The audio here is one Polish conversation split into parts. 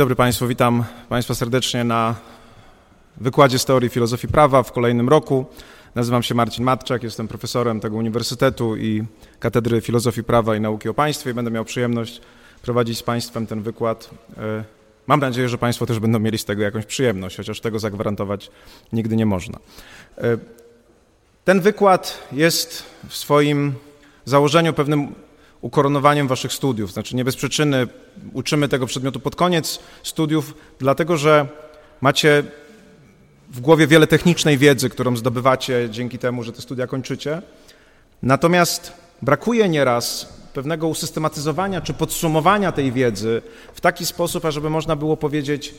dobry Państwu, witam Państwa serdecznie na wykładzie z teorii filozofii prawa w kolejnym roku. Nazywam się Marcin Matczak, jestem profesorem tego Uniwersytetu i Katedry Filozofii Prawa i Nauki o Państwie. Będę miał przyjemność prowadzić z Państwem ten wykład. E, mam nadzieję, że Państwo też będą mieli z tego jakąś przyjemność, chociaż tego zagwarantować nigdy nie można. E, ten wykład jest w swoim założeniu pewnym ukoronowaniem waszych studiów. Znaczy nie bez przyczyny uczymy tego przedmiotu pod koniec studiów, dlatego że macie w głowie wiele technicznej wiedzy, którą zdobywacie dzięki temu, że te studia kończycie. Natomiast brakuje nieraz pewnego usystematyzowania czy podsumowania tej wiedzy w taki sposób, ażeby można było powiedzieć,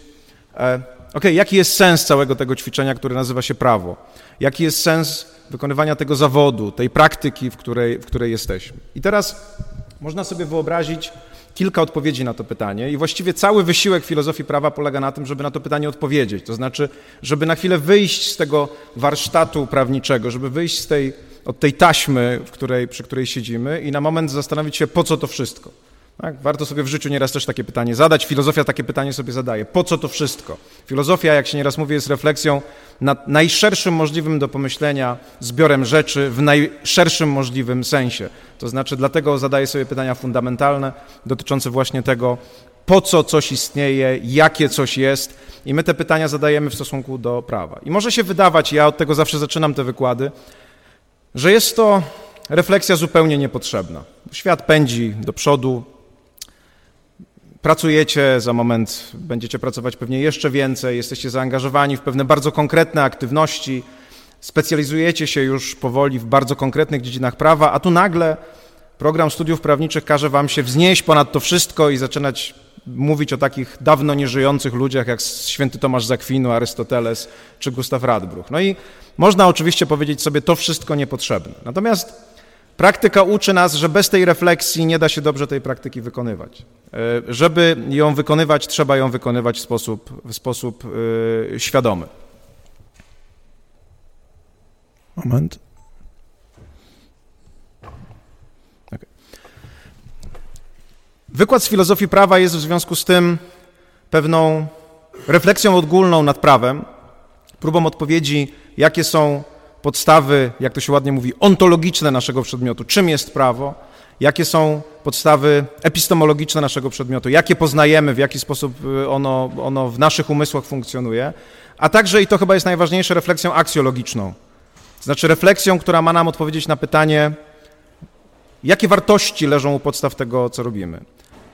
e, ok, jaki jest sens całego tego ćwiczenia, które nazywa się prawo? Jaki jest sens wykonywania tego zawodu, tej praktyki, w której, w której jesteśmy? I teraz można sobie wyobrazić kilka odpowiedzi na to pytanie i właściwie cały wysiłek filozofii prawa polega na tym, żeby na to pytanie odpowiedzieć. To znaczy, żeby na chwilę wyjść z tego warsztatu prawniczego, żeby wyjść z tej, od tej taśmy, w której, przy której siedzimy i na moment zastanowić się, po co to wszystko. Tak? Warto sobie w życiu nieraz też takie pytanie zadać. Filozofia takie pytanie sobie zadaje. Po co to wszystko? Filozofia, jak się nieraz mówi, jest refleksją nad najszerszym możliwym do pomyślenia zbiorem rzeczy w najszerszym możliwym sensie. To znaczy, dlatego zadaje sobie pytania fundamentalne dotyczące właśnie tego, po co coś istnieje, jakie coś jest. I my te pytania zadajemy w stosunku do prawa. I może się wydawać, ja od tego zawsze zaczynam te wykłady, że jest to refleksja zupełnie niepotrzebna. Świat pędzi do przodu, Pracujecie, za moment będziecie pracować pewnie jeszcze więcej, jesteście zaangażowani w pewne bardzo konkretne aktywności, specjalizujecie się już powoli w bardzo konkretnych dziedzinach prawa, a tu nagle program studiów prawniczych każe wam się wznieść ponad to wszystko i zaczynać mówić o takich dawno nieżyjących ludziach jak święty Tomasz Zakwinu, Arystoteles czy Gustaw Radbruch. No i można oczywiście powiedzieć sobie, to wszystko niepotrzebne. Natomiast Praktyka uczy nas, że bez tej refleksji nie da się dobrze tej praktyki wykonywać. E, żeby ją wykonywać, trzeba ją wykonywać w sposób, w sposób yy, świadomy. Moment. Okay. Wykład z filozofii prawa jest w związku z tym pewną refleksją ogólną nad prawem, próbą odpowiedzi, jakie są podstawy, jak to się ładnie mówi, ontologiczne naszego przedmiotu, czym jest prawo, jakie są podstawy epistemologiczne naszego przedmiotu, jakie poznajemy, w jaki sposób y, ono, ono w naszych umysłach funkcjonuje, a także, i to chyba jest najważniejsze, refleksją aksjologiczną. Znaczy refleksją, która ma nam odpowiedzieć na pytanie, jakie wartości leżą u podstaw tego, co robimy.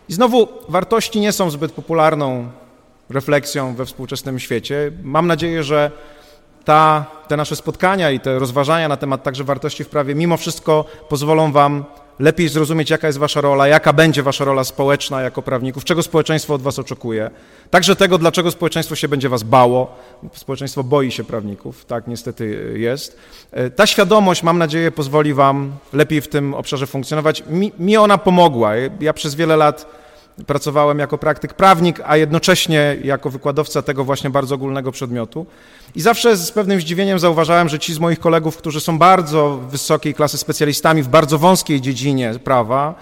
I znowu, wartości nie są zbyt popularną refleksją we współczesnym świecie. Mam nadzieję, że ta, te nasze spotkania i te rozważania na temat także wartości w prawie mimo wszystko pozwolą Wam lepiej zrozumieć, jaka jest Wasza rola, jaka będzie Wasza rola społeczna jako prawników, czego społeczeństwo od Was oczekuje. Także tego, dlaczego społeczeństwo się będzie Was bało. Społeczeństwo boi się prawników, tak niestety jest. E, ta świadomość, mam nadzieję, pozwoli Wam lepiej w tym obszarze funkcjonować. Mi, mi ona pomogła. Ja przez wiele lat Pracowałem jako praktyk prawnik, a jednocześnie jako wykładowca tego właśnie bardzo ogólnego przedmiotu. I zawsze z pewnym zdziwieniem zauważałem, że ci z moich kolegów, którzy są bardzo wysokiej klasy specjalistami w bardzo wąskiej dziedzinie prawa,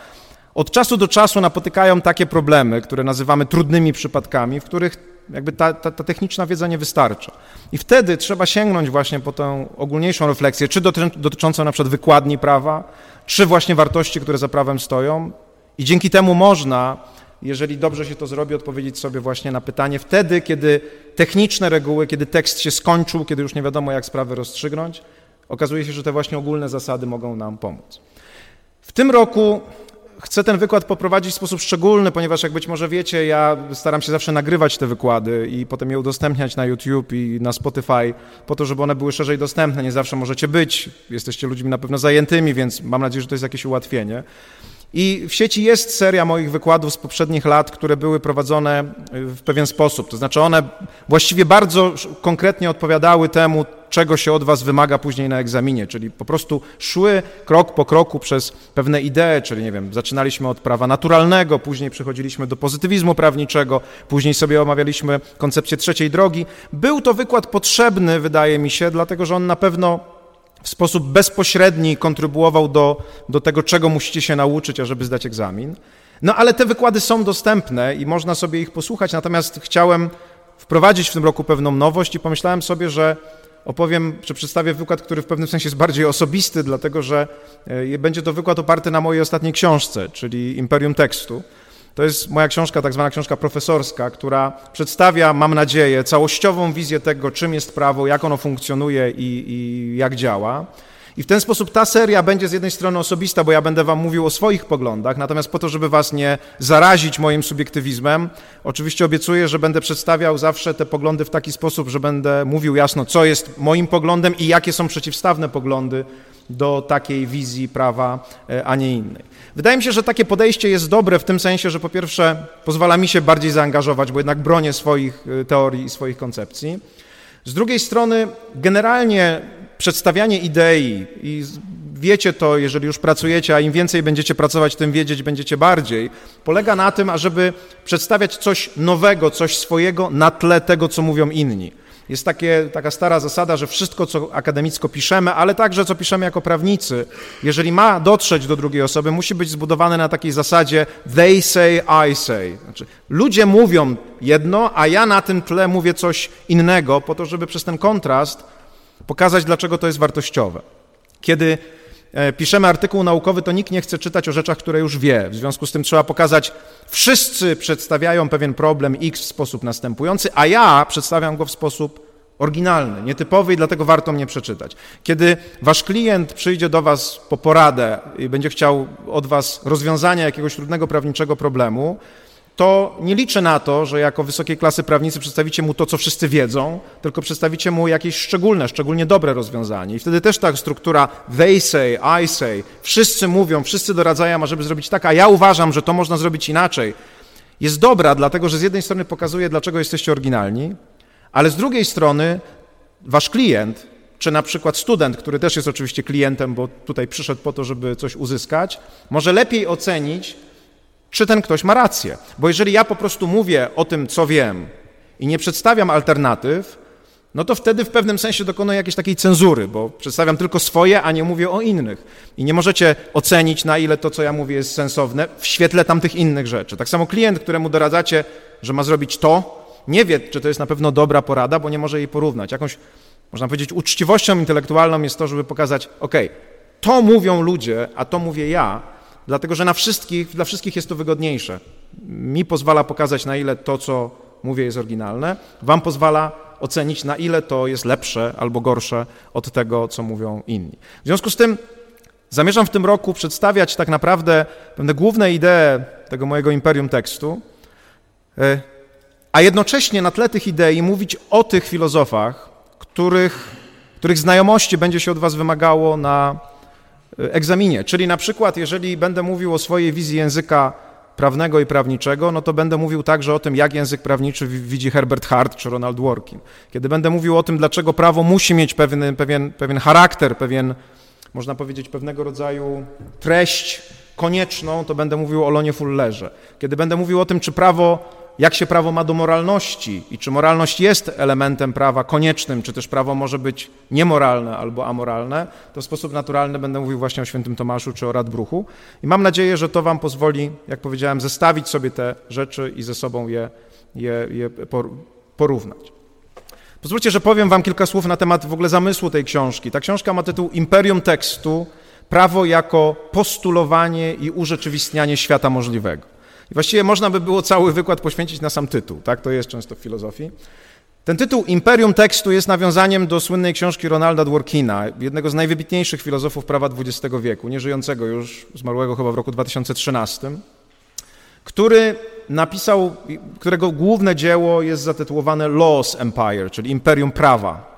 od czasu do czasu napotykają takie problemy, które nazywamy trudnymi przypadkami, w których jakby ta, ta, ta, techniczna wiedza nie wystarcza. I wtedy trzeba sięgnąć właśnie po tę ogólniejszą refleksję, czy dotyczącą na przykład wykładni prawa, czy właśnie wartości, które za prawem stoją. I dzięki temu można jeżeli dobrze się to zrobi, odpowiedzieć sobie właśnie na pytanie wtedy, kiedy techniczne reguły, kiedy tekst się skończył, kiedy już nie wiadomo, jak sprawę rozstrzygnąć, okazuje się, że te właśnie ogólne zasady mogą nam pomóc. W tym roku chcę ten wykład poprowadzić w sposób szczególny, ponieważ jak być może wiecie, ja staram się zawsze nagrywać te wykłady i potem je udostępniać na YouTube i na Spotify, po to, żeby one były szerzej dostępne. Nie zawsze możecie być, jesteście ludźmi na pewno zajętymi, więc mam nadzieję, że to jest jakieś ułatwienie. I w sieci jest seria moich wykładów z poprzednich lat, które były prowadzone w pewien sposób. To znaczy one właściwie bardzo konkretnie odpowiadały temu, czego się od was wymaga później na egzaminie, czyli po prostu szły krok po kroku przez pewne idee, czyli nie wiem, zaczynaliśmy od prawa naturalnego, później przechodziliśmy do pozytywizmu prawniczego, później sobie omawialiśmy koncepcję trzeciej drogi. Był to wykład potrzebny, wydaje mi się, dlatego że on na pewno w sposób bezpośredni kontrybuował do, do tego, czego musicie się nauczyć, ażeby zdać egzamin. No ale te wykłady są dostępne i można sobie ich posłuchać, natomiast chciałem wprowadzić w tym roku pewną nowość i pomyślałem sobie, że opowiem, czy przedstawię wykład, który w pewnym sensie jest bardziej osobisty, dlatego że e, będzie to wykład oparty na mojej ostatniej książce, czyli Imperium Tekstu. To jest moja książka, tak zwana książka profesorska, która przedstawia, mam nadzieję, całościową wizję tego, czym jest prawo, jak ono funkcjonuje i, i jak działa. I w ten sposób ta seria będzie z jednej strony osobista, bo ja będę wam mówił o swoich poglądach, natomiast po to, żeby was nie zarazić moim subiektywizmem, oczywiście obiecuję, że będę przedstawiał zawsze te poglądy w taki sposób, że będę mówił jasno, co jest moim poglądem i jakie są przeciwstawne poglądy do takiej wizji prawa, e, a nie innej. Wydaje mi się, że takie podejście jest dobre w tym sensie, że po pierwsze pozwala mi się bardziej zaangażować, bo jednak bronię swoich e, teorii i swoich koncepcji. Z drugiej strony, generalnie przedstawianie idei i wiecie to, jeżeli już pracujecie, a im więcej będziecie pracować, tym wiedzieć będziecie bardziej, polega na tym, ażeby przedstawiać coś nowego, coś swojego na tle tego, co mówią inni. Jest takie, taka stara zasada, że wszystko, co akademicko piszemy, ale także co piszemy jako prawnicy, jeżeli ma dotrzeć do drugiej osoby, musi być zbudowane na takiej zasadzie they say, I say. Znaczy, ludzie mówią jedno, a ja na tym tle mówię coś innego, po to, żeby przez ten kontrast pokazać, dlaczego to jest wartościowe. Kiedy e, piszemy artykuł naukowy, to nikt nie chce czytać o rzeczach, które już wie. W związku z tym trzeba pokazać, wszyscy przedstawiają pewien problem X w sposób następujący, a ja przedstawiam go w sposób oryginalny, nietypowy i dlatego warto mnie przeczytać. Kiedy wasz klient przyjdzie do was po poradę i będzie chciał od was rozwiązania jakiegoś trudnego prawniczego problemu, to nie liczę na to, że jako wysokiej klasy prawnicy przedstawicie mu to, co wszyscy wiedzą, tylko przedstawicie mu jakieś szczególne, szczególnie dobre rozwiązanie. I wtedy też ta struktura they say, I say, wszyscy mówią, wszyscy doradzają, ażeby zrobić tak, a ja uważam, że to można zrobić inaczej, jest dobra, dlatego że z jednej strony pokazuje, dlaczego jesteście oryginalni, ale z drugiej strony wasz klient, czy na przykład student, który też jest oczywiście klientem, bo tutaj przyszedł po to, żeby coś uzyskać, może lepiej ocenić, czy ten ktoś ma rację. Bo jeżeli ja po prostu mówię o tym, co wiem i nie przedstawiam alternatyw, no to wtedy w pewnym sensie dokonuję jakiejś takiej cenzury, bo przedstawiam tylko swoje, a nie mówię o innych. I nie możecie ocenić, na ile to, co ja mówię, jest sensowne w świetle tamtych innych rzeczy. Tak samo klient, któremu doradzacie, że ma zrobić to, nie wie, czy to jest na pewno dobra porada, bo nie może jej porównać. Jakąś, można powiedzieć, uczciwością intelektualną jest to, żeby pokazać, ok, to mówią ludzie, a to mówię ja, dlatego że na wszystkich, dla wszystkich jest to wygodniejsze. Mi pozwala pokazać, na ile to, co mówię, jest oryginalne, wam pozwala ocenić, na ile to jest lepsze albo gorsze od tego, co mówią inni. W związku z tym zamierzam w tym roku przedstawiać tak naprawdę pewne główne idee tego mojego imperium tekstu, e, a jednocześnie na tle tych idei mówić o tych filozofach, których, których znajomości będzie się od was wymagało na egzaminie. Czyli na przykład, jeżeli będę mówił o swojej wizji języka prawnego i prawniczego, no to będę mówił także o tym, jak język prawniczy widzi Herbert Hart czy Ronald Dworkin. Kiedy będę mówił o tym, dlaczego prawo musi mieć pewien, pewien, pewien charakter, pewien, można powiedzieć, pewnego rodzaju treść konieczną, to będę mówił o Lonie Fullerze. Kiedy będę mówił o tym, czy prawo jak się prawo ma do moralności i czy moralność jest elementem prawa koniecznym, czy też prawo może być niemoralne albo amoralne, to w sposób naturalny będę mówił właśnie o świętym Tomaszu czy o Radbruchu. I mam nadzieję, że to Wam pozwoli, jak powiedziałem, zestawić sobie te rzeczy i ze sobą je, je, je porównać. Pozwólcie, że powiem Wam kilka słów na temat w ogóle zamysłu tej książki. Ta książka ma tytuł Imperium tekstu, prawo jako postulowanie i urzeczywistnianie świata możliwego. I właściwie można by było cały wykład poświęcić na sam tytuł, tak? To jest często w filozofii. Ten tytuł Imperium tekstu jest nawiązaniem do słynnej książki Ronalda Dworkina, jednego z najwybitniejszych filozofów prawa XX wieku, nieżyjącego już, zmarłego chyba w roku 2013, który napisał, którego główne dzieło jest zatytułowane Laws Empire, czyli Imperium Prawa.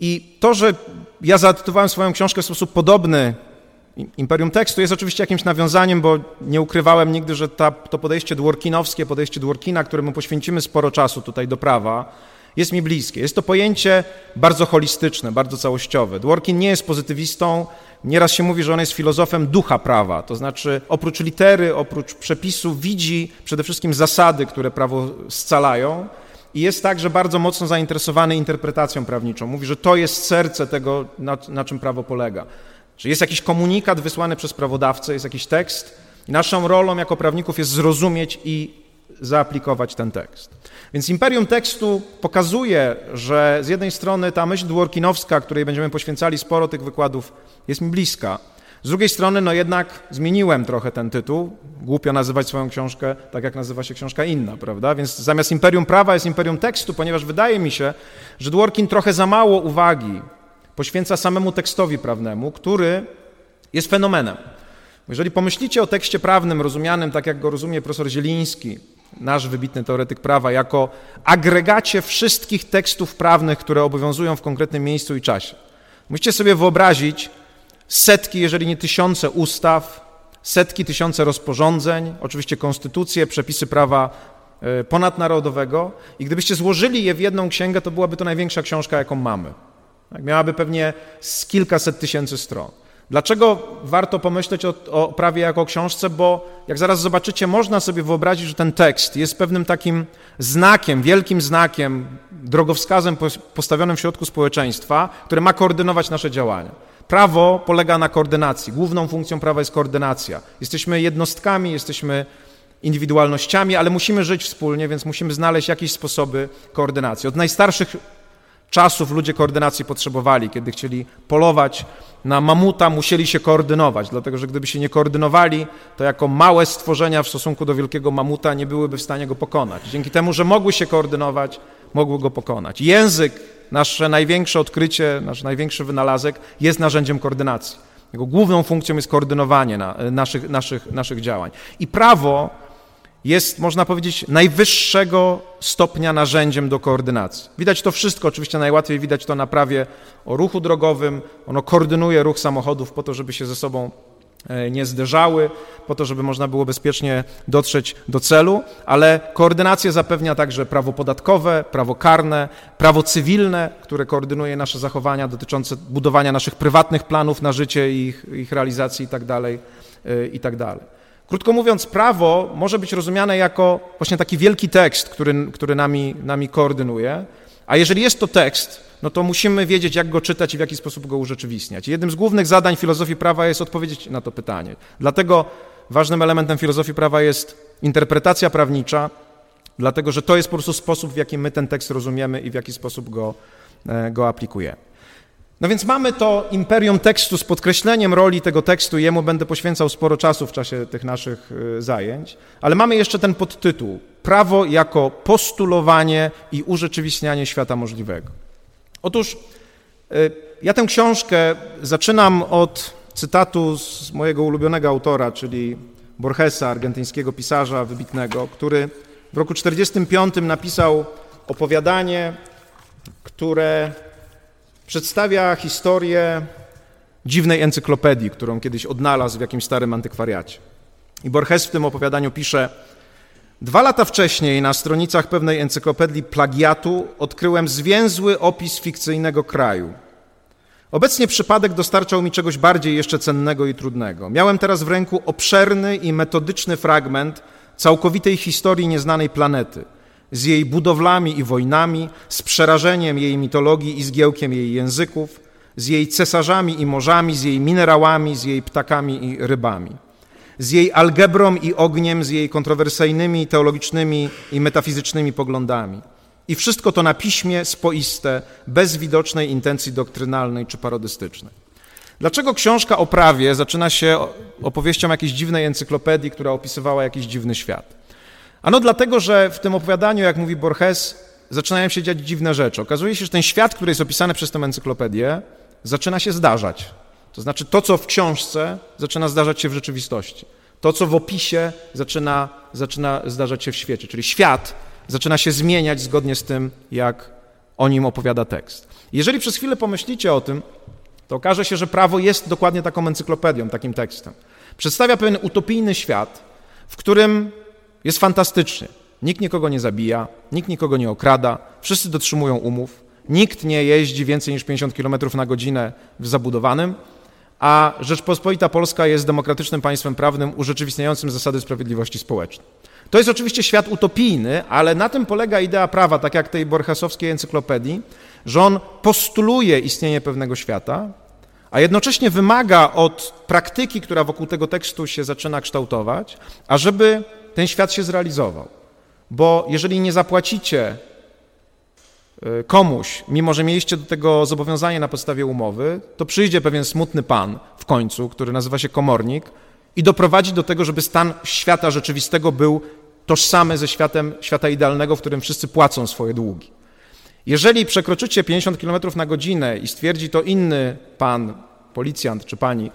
I to, że ja zatytułowałem swoją książkę w sposób podobny Imperium Tekstu jest oczywiście jakimś nawiązaniem, bo nie ukrywałem nigdy, że ta, to podejście dworkinowskie, podejście Dworkina, któremu poświęcimy sporo czasu tutaj do prawa, jest mi bliskie. Jest to pojęcie bardzo holistyczne, bardzo całościowe. Dworkin nie jest pozytywistą, nieraz się mówi, że on jest filozofem ducha prawa, to znaczy oprócz litery, oprócz przepisów widzi przede wszystkim zasady, które prawo scalają i jest także bardzo mocno zainteresowany interpretacją prawniczą. Mówi, że to jest serce tego, na, na czym prawo polega. Czy jest jakiś komunikat wysłany przez prawodawcę, jest jakiś tekst I naszą rolą jako prawników jest zrozumieć i zaaplikować ten tekst. Więc imperium tekstu pokazuje, że z jednej strony ta myśl dworkinowska, której będziemy poświęcali sporo tych wykładów, jest mi bliska. Z drugiej strony, no jednak zmieniłem trochę ten tytuł. Głupio nazywać swoją książkę tak, jak nazywa się książka inna, prawda? Więc zamiast imperium prawa jest imperium tekstu, ponieważ wydaje mi się, że Dworkin trochę za mało uwagi poświęca samemu tekstowi prawnemu, który jest fenomenem. Jeżeli pomyślicie o tekście prawnym rozumianym tak, jak go rozumie profesor Zieliński, nasz wybitny teoretyk prawa, jako agregacie wszystkich tekstów prawnych, które obowiązują w konkretnym miejscu i czasie. Musicie sobie wyobrazić setki, jeżeli nie tysiące ustaw, setki, tysiące rozporządzeń, oczywiście konstytucje, przepisy prawa e, ponadnarodowego i gdybyście złożyli je w jedną księgę, to byłaby to największa książka, jaką mamy. Tak, miałaby pewnie z kilkaset tysięcy stron. Dlaczego warto pomyśleć o, o prawie jako o książce? Bo jak zaraz zobaczycie, można sobie wyobrazić, że ten tekst jest pewnym takim znakiem, wielkim znakiem, drogowskazem postawionym w środku społeczeństwa, które ma koordynować nasze działania. Prawo polega na koordynacji. Główną funkcją prawa jest koordynacja. Jesteśmy jednostkami, jesteśmy indywidualnościami, ale musimy żyć wspólnie, więc musimy znaleźć jakieś sposoby koordynacji. Od najstarszych czasów ludzie koordynacji potrzebowali. Kiedy chcieli polować na mamuta, musieli się koordynować, dlatego że gdyby się nie koordynowali, to jako małe stworzenia w stosunku do wielkiego mamuta nie byłyby w stanie go pokonać. Dzięki temu, że mogły się koordynować, mogły go pokonać. Język, nasze największe odkrycie, nasz największy wynalazek jest narzędziem koordynacji. Jego główną funkcją jest koordynowanie na, naszych, naszych, naszych działań. I prawo jest, można powiedzieć, najwyższego stopnia narzędziem do koordynacji. Widać to wszystko, oczywiście najłatwiej widać to na prawie o ruchu drogowym. Ono koordynuje ruch samochodów po to, żeby się ze sobą e, nie zderzały, po to, żeby można było bezpiecznie dotrzeć do celu, ale koordynację zapewnia także prawo podatkowe, prawo karne, prawo cywilne, które koordynuje nasze zachowania dotyczące budowania naszych prywatnych planów na życie i ich, ich realizacji itd. Tak itd. Krótko mówiąc, prawo może być rozumiane jako właśnie taki wielki tekst, który, który nami, nami koordynuje, a jeżeli jest to tekst, no to musimy wiedzieć, jak go czytać i w jaki sposób go urzeczywistniać. Jednym z głównych zadań filozofii prawa jest odpowiedzieć na to pytanie. Dlatego ważnym elementem filozofii prawa jest interpretacja prawnicza, dlatego że to jest po prostu sposób, w jaki my ten tekst rozumiemy i w jaki sposób go, e, go aplikujemy. No więc mamy to imperium tekstu z podkreśleniem roli tego tekstu, jemu będę poświęcał sporo czasu w czasie tych naszych y, zajęć, ale mamy jeszcze ten podtytuł Prawo jako postulowanie i urzeczywistnianie świata możliwego. Otóż y, ja tę książkę zaczynam od cytatu z mojego ulubionego autora, czyli Borgesa, argentyńskiego pisarza wybitnego, który w roku 1945 napisał opowiadanie, które przedstawia historię dziwnej encyklopedii, którą kiedyś odnalazł w jakimś starym antykwariacie. I Borges w tym opowiadaniu pisze: Dwa lata wcześniej na stronicach pewnej encyklopedii plagiatu odkryłem zwięzły opis fikcyjnego kraju. Obecnie przypadek dostarczał mi czegoś bardziej jeszcze cennego i trudnego. Miałem teraz w ręku obszerny i metodyczny fragment całkowitej historii nieznanej planety – z jej budowlami i wojnami, z przerażeniem jej mitologii i zgiełkiem jej języków, z jej cesarzami i morzami, z jej minerałami, z jej ptakami i rybami, z jej algebrą i ogniem, z jej kontrowersyjnymi teologicznymi i metafizycznymi poglądami. I wszystko to na piśmie spoiste, bez widocznej intencji doktrynalnej czy parodystycznej. Dlaczego książka o prawie zaczyna się opowieścią jakiejś dziwnej encyklopedii, która opisywała jakiś dziwny świat? Ano dlatego, że w tym opowiadaniu, jak mówi Borges, zaczynają się dziać dziwne rzeczy. Okazuje się, że ten świat, który jest opisany przez tę encyklopedię, zaczyna się zdarzać. To znaczy to, co w książce, zaczyna zdarzać się w rzeczywistości. To, co w opisie, zaczyna, zaczyna zdarzać się w świecie. Czyli świat zaczyna się zmieniać zgodnie z tym, jak o nim opowiada tekst. Jeżeli przez chwilę pomyślicie o tym, to okaże się, że prawo jest dokładnie taką encyklopedią, takim tekstem. Przedstawia pewien utopijny świat, w którym jest fantastycznie. Nikt nikogo nie zabija, nikt nikogo nie okrada, wszyscy dotrzymują umów, nikt nie jeździ więcej niż 50 km na godzinę w zabudowanym, a Rzeczpospolita Polska jest demokratycznym państwem prawnym urzeczywistniającym zasady sprawiedliwości społecznej. To jest oczywiście świat utopijny, ale na tym polega idea prawa, tak jak tej borchasowskiej encyklopedii, że on postuluje istnienie pewnego świata, a jednocześnie wymaga od praktyki, która wokół tego tekstu się zaczyna kształtować, ażeby ten świat się zrealizował. Bo jeżeli nie zapłacicie y, komuś, mimo że mieliście do tego zobowiązanie na podstawie umowy, to przyjdzie pewien smutny pan w końcu, który nazywa się komornik i doprowadzi do tego, żeby stan świata rzeczywistego był tożsamy ze światem świata idealnego, w którym wszyscy płacą swoje długi. Jeżeli przekroczycie 50 km na godzinę i stwierdzi to inny pan, policjant czy pani,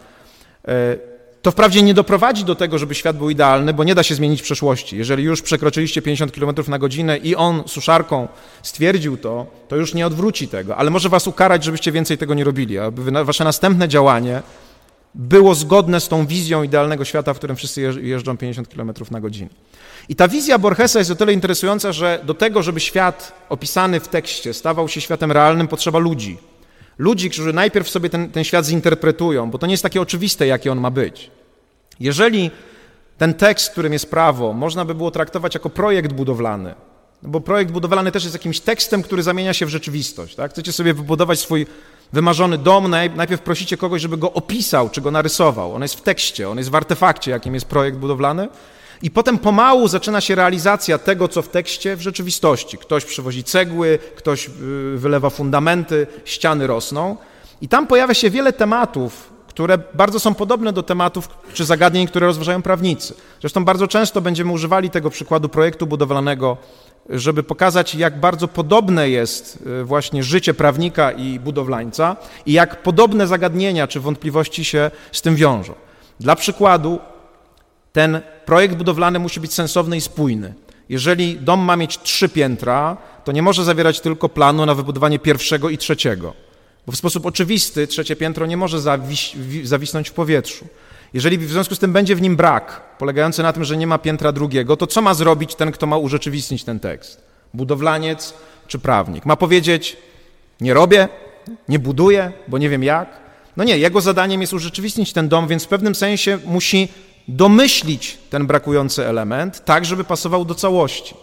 e, to wprawdzie nie doprowadzi do tego, żeby świat był idealny, bo nie da się zmienić przeszłości. Jeżeli już przekroczyliście 50 km na godzinę i on suszarką stwierdził to, to już nie odwróci tego, ale może was ukarać, żebyście więcej tego nie robili, aby wasze następne działanie było zgodne z tą wizją idealnego świata, w którym wszyscy jeżdżą 50 km na godzinę. I ta wizja Borgesa jest o tyle interesująca, że do tego, żeby świat opisany w tekście stawał się światem realnym, potrzeba ludzi. Ludzi, którzy najpierw sobie ten, ten świat zinterpretują, bo to nie jest takie oczywiste, jaki on ma być. Jeżeli ten tekst, którym jest prawo, można by było traktować jako projekt budowlany, no bo projekt budowlany też jest jakimś tekstem, który zamienia się w rzeczywistość. Tak? Chcecie sobie wybudować swój wymarzony dom, najpierw prosicie kogoś, żeby go opisał, czy go narysował. On jest w tekście, on jest w artefakcie, jakim jest projekt budowlany. I potem pomału zaczyna się realizacja tego, co w tekście, w rzeczywistości. Ktoś przywozi cegły, ktoś y, wylewa fundamenty, ściany rosną. I tam pojawia się wiele tematów, które bardzo są podobne do tematów czy zagadnień, które rozważają prawnicy. Zresztą bardzo często będziemy używali tego przykładu projektu budowlanego, żeby pokazać, jak bardzo podobne jest y, właśnie życie prawnika i budowlańca i jak podobne zagadnienia czy wątpliwości się z tym wiążą. Dla przykładu, ten projekt budowlany musi być sensowny i spójny. Jeżeli dom ma mieć trzy piętra, to nie może zawierać tylko planu na wybudowanie pierwszego i trzeciego, bo w sposób oczywisty trzecie piętro nie może zawis zawisnąć w powietrzu. Jeżeli w związku z tym będzie w nim brak, polegający na tym, że nie ma piętra drugiego, to co ma zrobić ten, kto ma urzeczywistnić ten tekst? Budowlaniec czy prawnik? Ma powiedzieć: Nie robię, nie buduję, bo nie wiem jak. No nie, jego zadaniem jest urzeczywistnić ten dom, więc w pewnym sensie musi domyślić ten brakujący element, tak, żeby pasował do całości.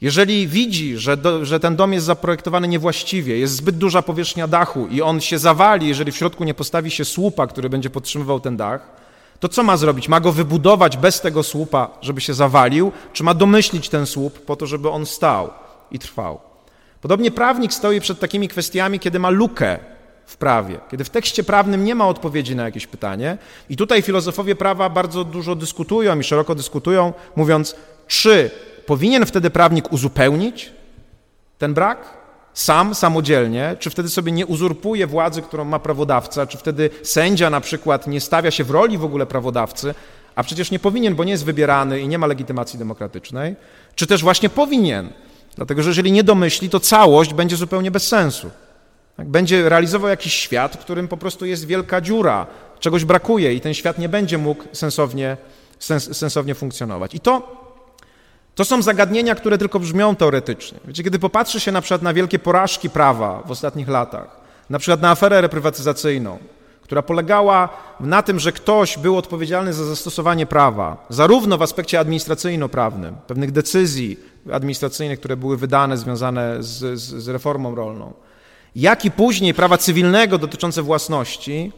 Jeżeli widzi, że, do, że, ten dom jest zaprojektowany niewłaściwie, jest zbyt duża powierzchnia dachu i on się zawali, jeżeli w środku nie postawi się słupa, który będzie podtrzymywał ten dach, to co ma zrobić? Ma go wybudować bez tego słupa, żeby się zawalił, czy ma domyślić ten słup po to, żeby on stał i trwał? Podobnie prawnik stoi przed takimi kwestiami, kiedy ma lukę w prawie, kiedy w tekście prawnym nie ma odpowiedzi na jakieś pytanie. I tutaj filozofowie prawa bardzo dużo dyskutują i szeroko dyskutują, mówiąc, czy powinien wtedy prawnik uzupełnić ten brak sam, samodzielnie, czy wtedy sobie nie uzurpuje władzy, którą ma prawodawca, czy wtedy sędzia na przykład nie stawia się w roli w ogóle prawodawcy, a przecież nie powinien, bo nie jest wybierany i nie ma legitymacji demokratycznej, czy też właśnie powinien, dlatego że jeżeli nie domyśli, to całość będzie zupełnie bez sensu. Tak? Będzie realizował jakiś świat, w którym po prostu jest wielka dziura, czegoś brakuje i ten świat nie będzie mógł sensownie, sens, sensownie funkcjonować. I to, to są zagadnienia, które tylko brzmią teoretycznie. Wiecie, kiedy popatrzy się na przykład na wielkie porażki prawa w ostatnich latach, na przykład na aferę reprywatyzacyjną, która polegała na tym, że ktoś był odpowiedzialny za zastosowanie prawa, zarówno w aspekcie administracyjno-prawnym, pewnych decyzji administracyjnych, które były wydane, związane z, z, z reformą rolną, jak i później prawa cywilnego dotyczące własności,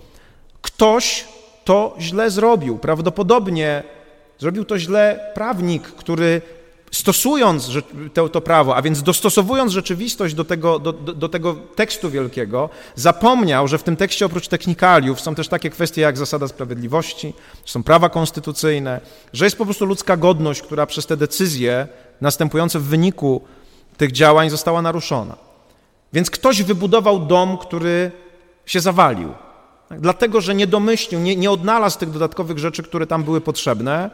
ktoś to źle zrobił. Prawdopodobnie zrobił to źle prawnik, który stosując to, to, prawo, a więc dostosowując rzeczywistość do tego, do, do, do, tego tekstu wielkiego, zapomniał, że w tym tekście oprócz technikaliów są też takie kwestie jak zasada sprawiedliwości, są prawa konstytucyjne, że jest po prostu ludzka godność, która przez te decyzje następujące w wyniku tych działań została naruszona. Więc ktoś wybudował dom, który się zawalił. Dlatego, że nie domyślił, nie, nie odnalazł tych dodatkowych rzeczy, które tam były potrzebne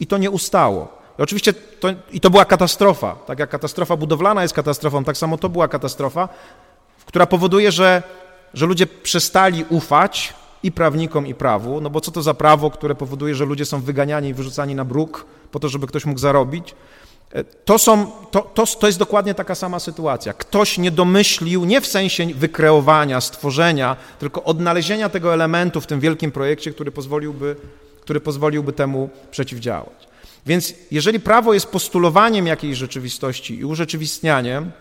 i to nie ustało. I oczywiście to, i to była katastrofa. Tak jak katastrofa budowlana jest katastrofą, tak samo to była katastrofa, która powoduje, że, że ludzie przestali ufać i prawnikom, i prawu, no bo co to za prawo, które powoduje, że ludzie są wyganiani i wyrzucani na bruk po to, żeby ktoś mógł zarobić? To, są, to, to, to jest dokładnie taka sama sytuacja. Ktoś nie domyślił, nie w sensie wykreowania, stworzenia, tylko odnalezienia tego elementu w tym wielkim projekcie, który pozwoliłby, który pozwoliłby temu przeciwdziałać. Więc jeżeli prawo jest postulowaniem jakiejś rzeczywistości i urzeczywistnianiem,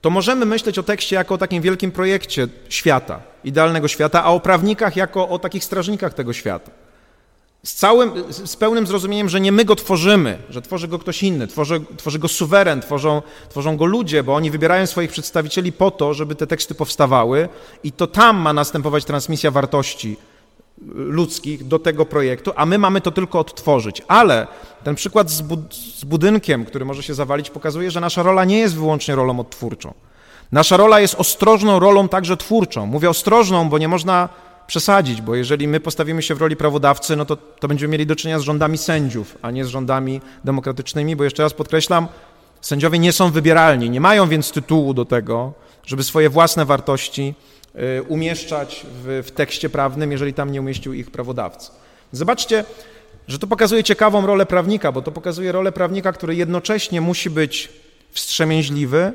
to możemy myśleć o tekście jako o takim wielkim projekcie świata, idealnego świata, a o prawnikach jako o takich strażnikach tego świata. Z, całym, z pełnym zrozumieniem, że nie my go tworzymy, że tworzy go ktoś inny, tworzy, tworzy go suweren, tworzą, tworzą go ludzie, bo oni wybierają swoich przedstawicieli po to, żeby te teksty powstawały i to tam ma następować transmisja wartości ludzkich do tego projektu, a my mamy to tylko odtworzyć. Ale ten przykład z, bud z budynkiem, który może się zawalić, pokazuje, że nasza rola nie jest wyłącznie rolą odtwórczą. Nasza rola jest ostrożną rolą także twórczą. Mówię ostrożną, bo nie można przesadzić, bo jeżeli my postawimy się w roli prawodawcy, no to, to będziemy mieli do czynienia z rządami sędziów, a nie z rządami demokratycznymi, bo jeszcze raz podkreślam, sędziowie nie są wybieralni, nie mają więc tytułu do tego, żeby swoje własne wartości y, umieszczać w, w tekście prawnym, jeżeli tam nie umieścił ich prawodawca. Zobaczcie, że to pokazuje ciekawą rolę prawnika, bo to pokazuje rolę prawnika, który jednocześnie musi być wstrzemięźliwy,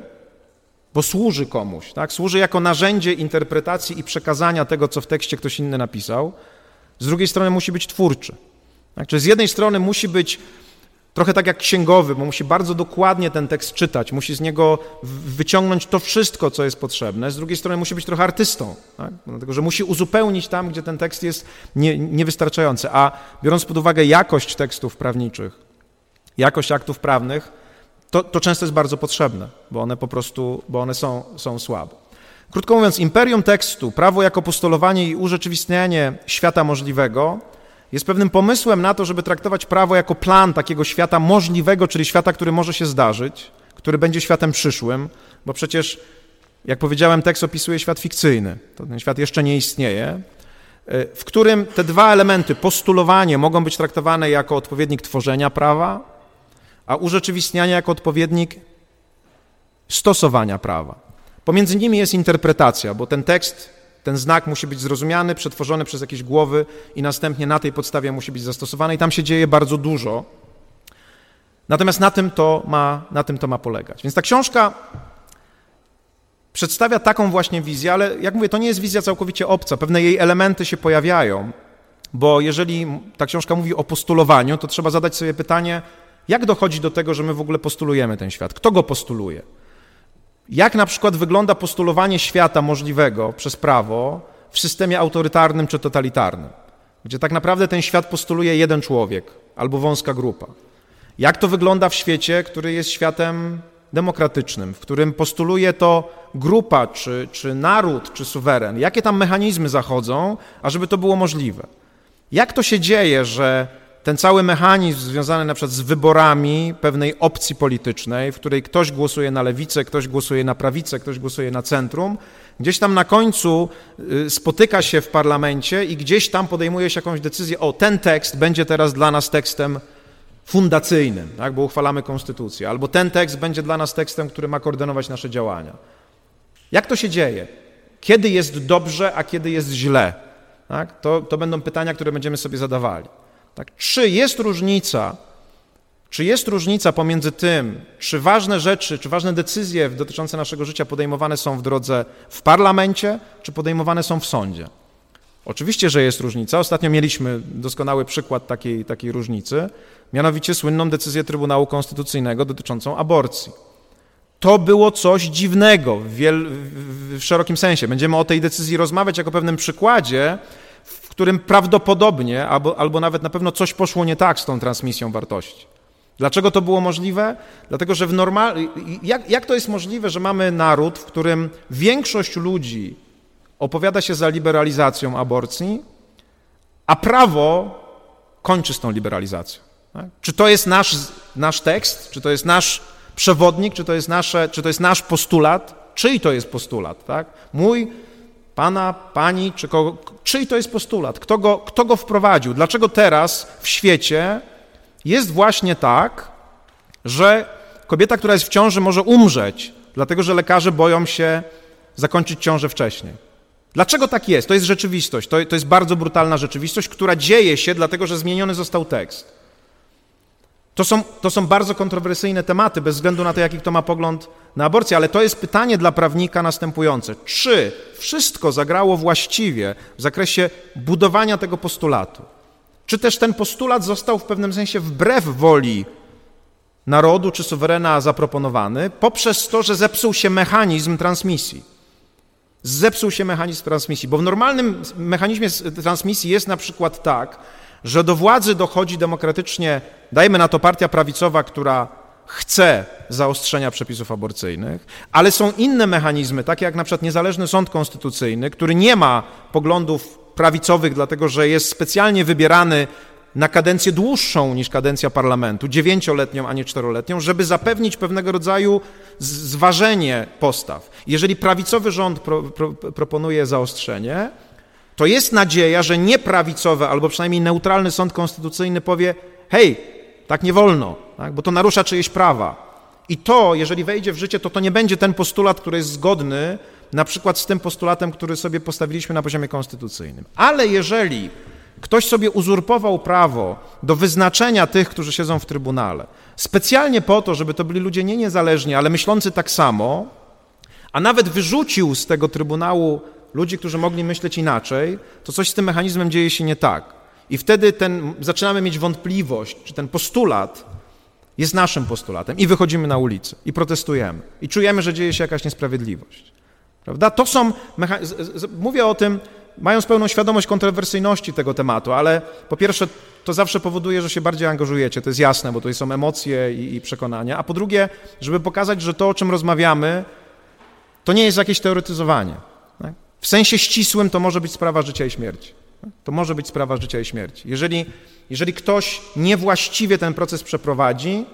bo służy komuś, tak? służy jako narzędzie interpretacji i przekazania tego, co w tekście ktoś inny napisał. Z drugiej strony musi być twórczy. Tak? Czyli z jednej strony musi być trochę tak jak księgowy, bo musi bardzo dokładnie ten tekst czytać, musi z niego wyciągnąć to wszystko, co jest potrzebne. Z drugiej strony musi być trochę artystą, tak? dlatego że musi uzupełnić tam, gdzie ten tekst jest nie, niewystarczający. A biorąc pod uwagę jakość tekstów prawniczych, jakość aktów prawnych, to, to często jest bardzo potrzebne, bo one po prostu, bo one są, są słabe. Krótko mówiąc, imperium tekstu, prawo jako postulowanie i urzeczywistnianie świata możliwego jest pewnym pomysłem na to, żeby traktować prawo jako plan takiego świata możliwego, czyli świata, który może się zdarzyć, który będzie światem przyszłym, bo przecież, jak powiedziałem, tekst opisuje świat fikcyjny. To ten świat jeszcze nie istnieje, w którym te dwa elementy, postulowanie, mogą być traktowane jako odpowiednik tworzenia prawa, a urzeczywistnianie jako odpowiednik stosowania prawa. Pomiędzy nimi jest interpretacja, bo ten tekst, ten znak musi być zrozumiany, przetworzony przez jakieś głowy i następnie na tej podstawie musi być zastosowany i tam się dzieje bardzo dużo. Natomiast na tym to ma, na tym to ma polegać. Więc ta książka przedstawia taką właśnie wizję, ale jak mówię, to nie jest wizja całkowicie obca. Pewne jej elementy się pojawiają, bo jeżeli ta książka mówi o postulowaniu, to trzeba zadać sobie pytanie, jak dochodzi do tego, że my w ogóle postulujemy ten świat? Kto go postuluje? Jak na przykład wygląda postulowanie świata możliwego przez prawo w systemie autorytarnym czy totalitarnym, gdzie tak naprawdę ten świat postuluje jeden człowiek albo wąska grupa? Jak to wygląda w świecie, który jest światem demokratycznym, w którym postuluje to grupa, czy, czy naród, czy suweren? Jakie tam mechanizmy zachodzą, ażeby to było możliwe? Jak to się dzieje, że ten cały mechanizm związany na przykład z wyborami pewnej opcji politycznej, w której ktoś głosuje na lewicę, ktoś głosuje na prawicę, ktoś głosuje na centrum, gdzieś tam na końcu y, spotyka się w parlamencie i gdzieś tam podejmuje się jakąś decyzję, o ten tekst będzie teraz dla nas tekstem fundacyjnym, tak, bo uchwalamy konstytucję, albo ten tekst będzie dla nas tekstem, który ma koordynować nasze działania. Jak to się dzieje? Kiedy jest dobrze, a kiedy jest źle? Tak? To, to będą pytania, które będziemy sobie zadawali. Tak? Czy jest różnica, czy jest różnica pomiędzy tym, czy ważne rzeczy, czy ważne decyzje dotyczące naszego życia podejmowane są w drodze w parlamencie, czy podejmowane są w sądzie? Oczywiście, że jest różnica. Ostatnio mieliśmy doskonały przykład takiej, takiej różnicy, mianowicie słynną decyzję Trybunału Konstytucyjnego dotyczącą aborcji. To było coś dziwnego w, wiel, w, szerokim sensie. Będziemy o tej decyzji rozmawiać jako pewnym przykładzie, którym prawdopodobnie, albo, albo nawet na pewno coś poszło nie tak z tą transmisją wartości. Dlaczego to było możliwe? Dlatego, że w normal... jak, jak to jest możliwe, że mamy naród, w którym większość ludzi opowiada się za liberalizacją aborcji, a prawo kończy z tą liberalizacją? Tak? Czy to jest nasz, nasz tekst, czy to jest nasz przewodnik, czy to jest, nasze, czy to jest nasz postulat? Czyj to jest postulat? Tak? Mój pana, pani, czy kogo, czyj to jest postulat? Kto go, kto go wprowadził? Dlaczego teraz w świecie jest właśnie tak, że kobieta, która jest w ciąży, może umrzeć, dlatego że lekarze boją się zakończyć ciążę wcześniej? Dlaczego tak jest? To jest rzeczywistość. To, to jest bardzo brutalna rzeczywistość, która dzieje się, dlatego że zmieniony został tekst. To są, to są bardzo kontrowersyjne tematy, bez względu na to, jaki kto ma pogląd na aborcję, ale to jest pytanie dla prawnika następujące. Czy wszystko zagrało właściwie w zakresie budowania tego postulatu? Czy też ten postulat został w pewnym sensie wbrew woli narodu czy suwerena zaproponowany poprzez to, że zepsuł się mechanizm transmisji? Zepsuł się mechanizm transmisji, bo w normalnym mechanizmie transmisji jest na przykład tak, że do władzy dochodzi demokratycznie, dajmy na to partia prawicowa, która chce zaostrzenia przepisów aborcyjnych, ale są inne mechanizmy, takie jak na przykład niezależny sąd konstytucyjny, który nie ma poglądów prawicowych, dlatego że jest specjalnie wybierany na kadencję dłuższą niż kadencja parlamentu, dziewięcioletnią, a nie czteroletnią, żeby zapewnić pewnego rodzaju zważenie postaw. Jeżeli prawicowy rząd pro, pro, proponuje zaostrzenie, to jest nadzieja, że nieprawicowy albo przynajmniej neutralny sąd konstytucyjny powie: hej, tak nie wolno, tak? bo to narusza czyjeś prawa. I to, jeżeli wejdzie w życie, to to nie będzie ten postulat, który jest zgodny na przykład z tym postulatem, który sobie postawiliśmy na poziomie konstytucyjnym. Ale jeżeli ktoś sobie uzurpował prawo do wyznaczenia tych, którzy siedzą w trybunale, specjalnie po to, żeby to byli ludzie nie niezależni, ale myślący tak samo, a nawet wyrzucił z tego trybunału ludzi, którzy mogli myśleć inaczej, to coś z tym mechanizmem dzieje się nie tak. I wtedy ten, zaczynamy mieć wątpliwość, czy ten postulat jest naszym postulatem i wychodzimy na ulicę i protestujemy i czujemy, że dzieje się jakaś niesprawiedliwość. Prawda? To są, mówię o tym, mając pełną świadomość kontrowersyjności tego tematu, ale po pierwsze to zawsze powoduje, że się bardziej angażujecie, to jest jasne, bo to są emocje i, i przekonania, a po drugie, żeby pokazać, że to, o czym rozmawiamy, to nie jest jakieś teoretyzowanie. Tak? W sensie ścisłym to może być sprawa życia i śmierci. To może być sprawa życia i śmierci. Jeżeli, jeżeli ktoś niewłaściwie ten proces przeprowadzi,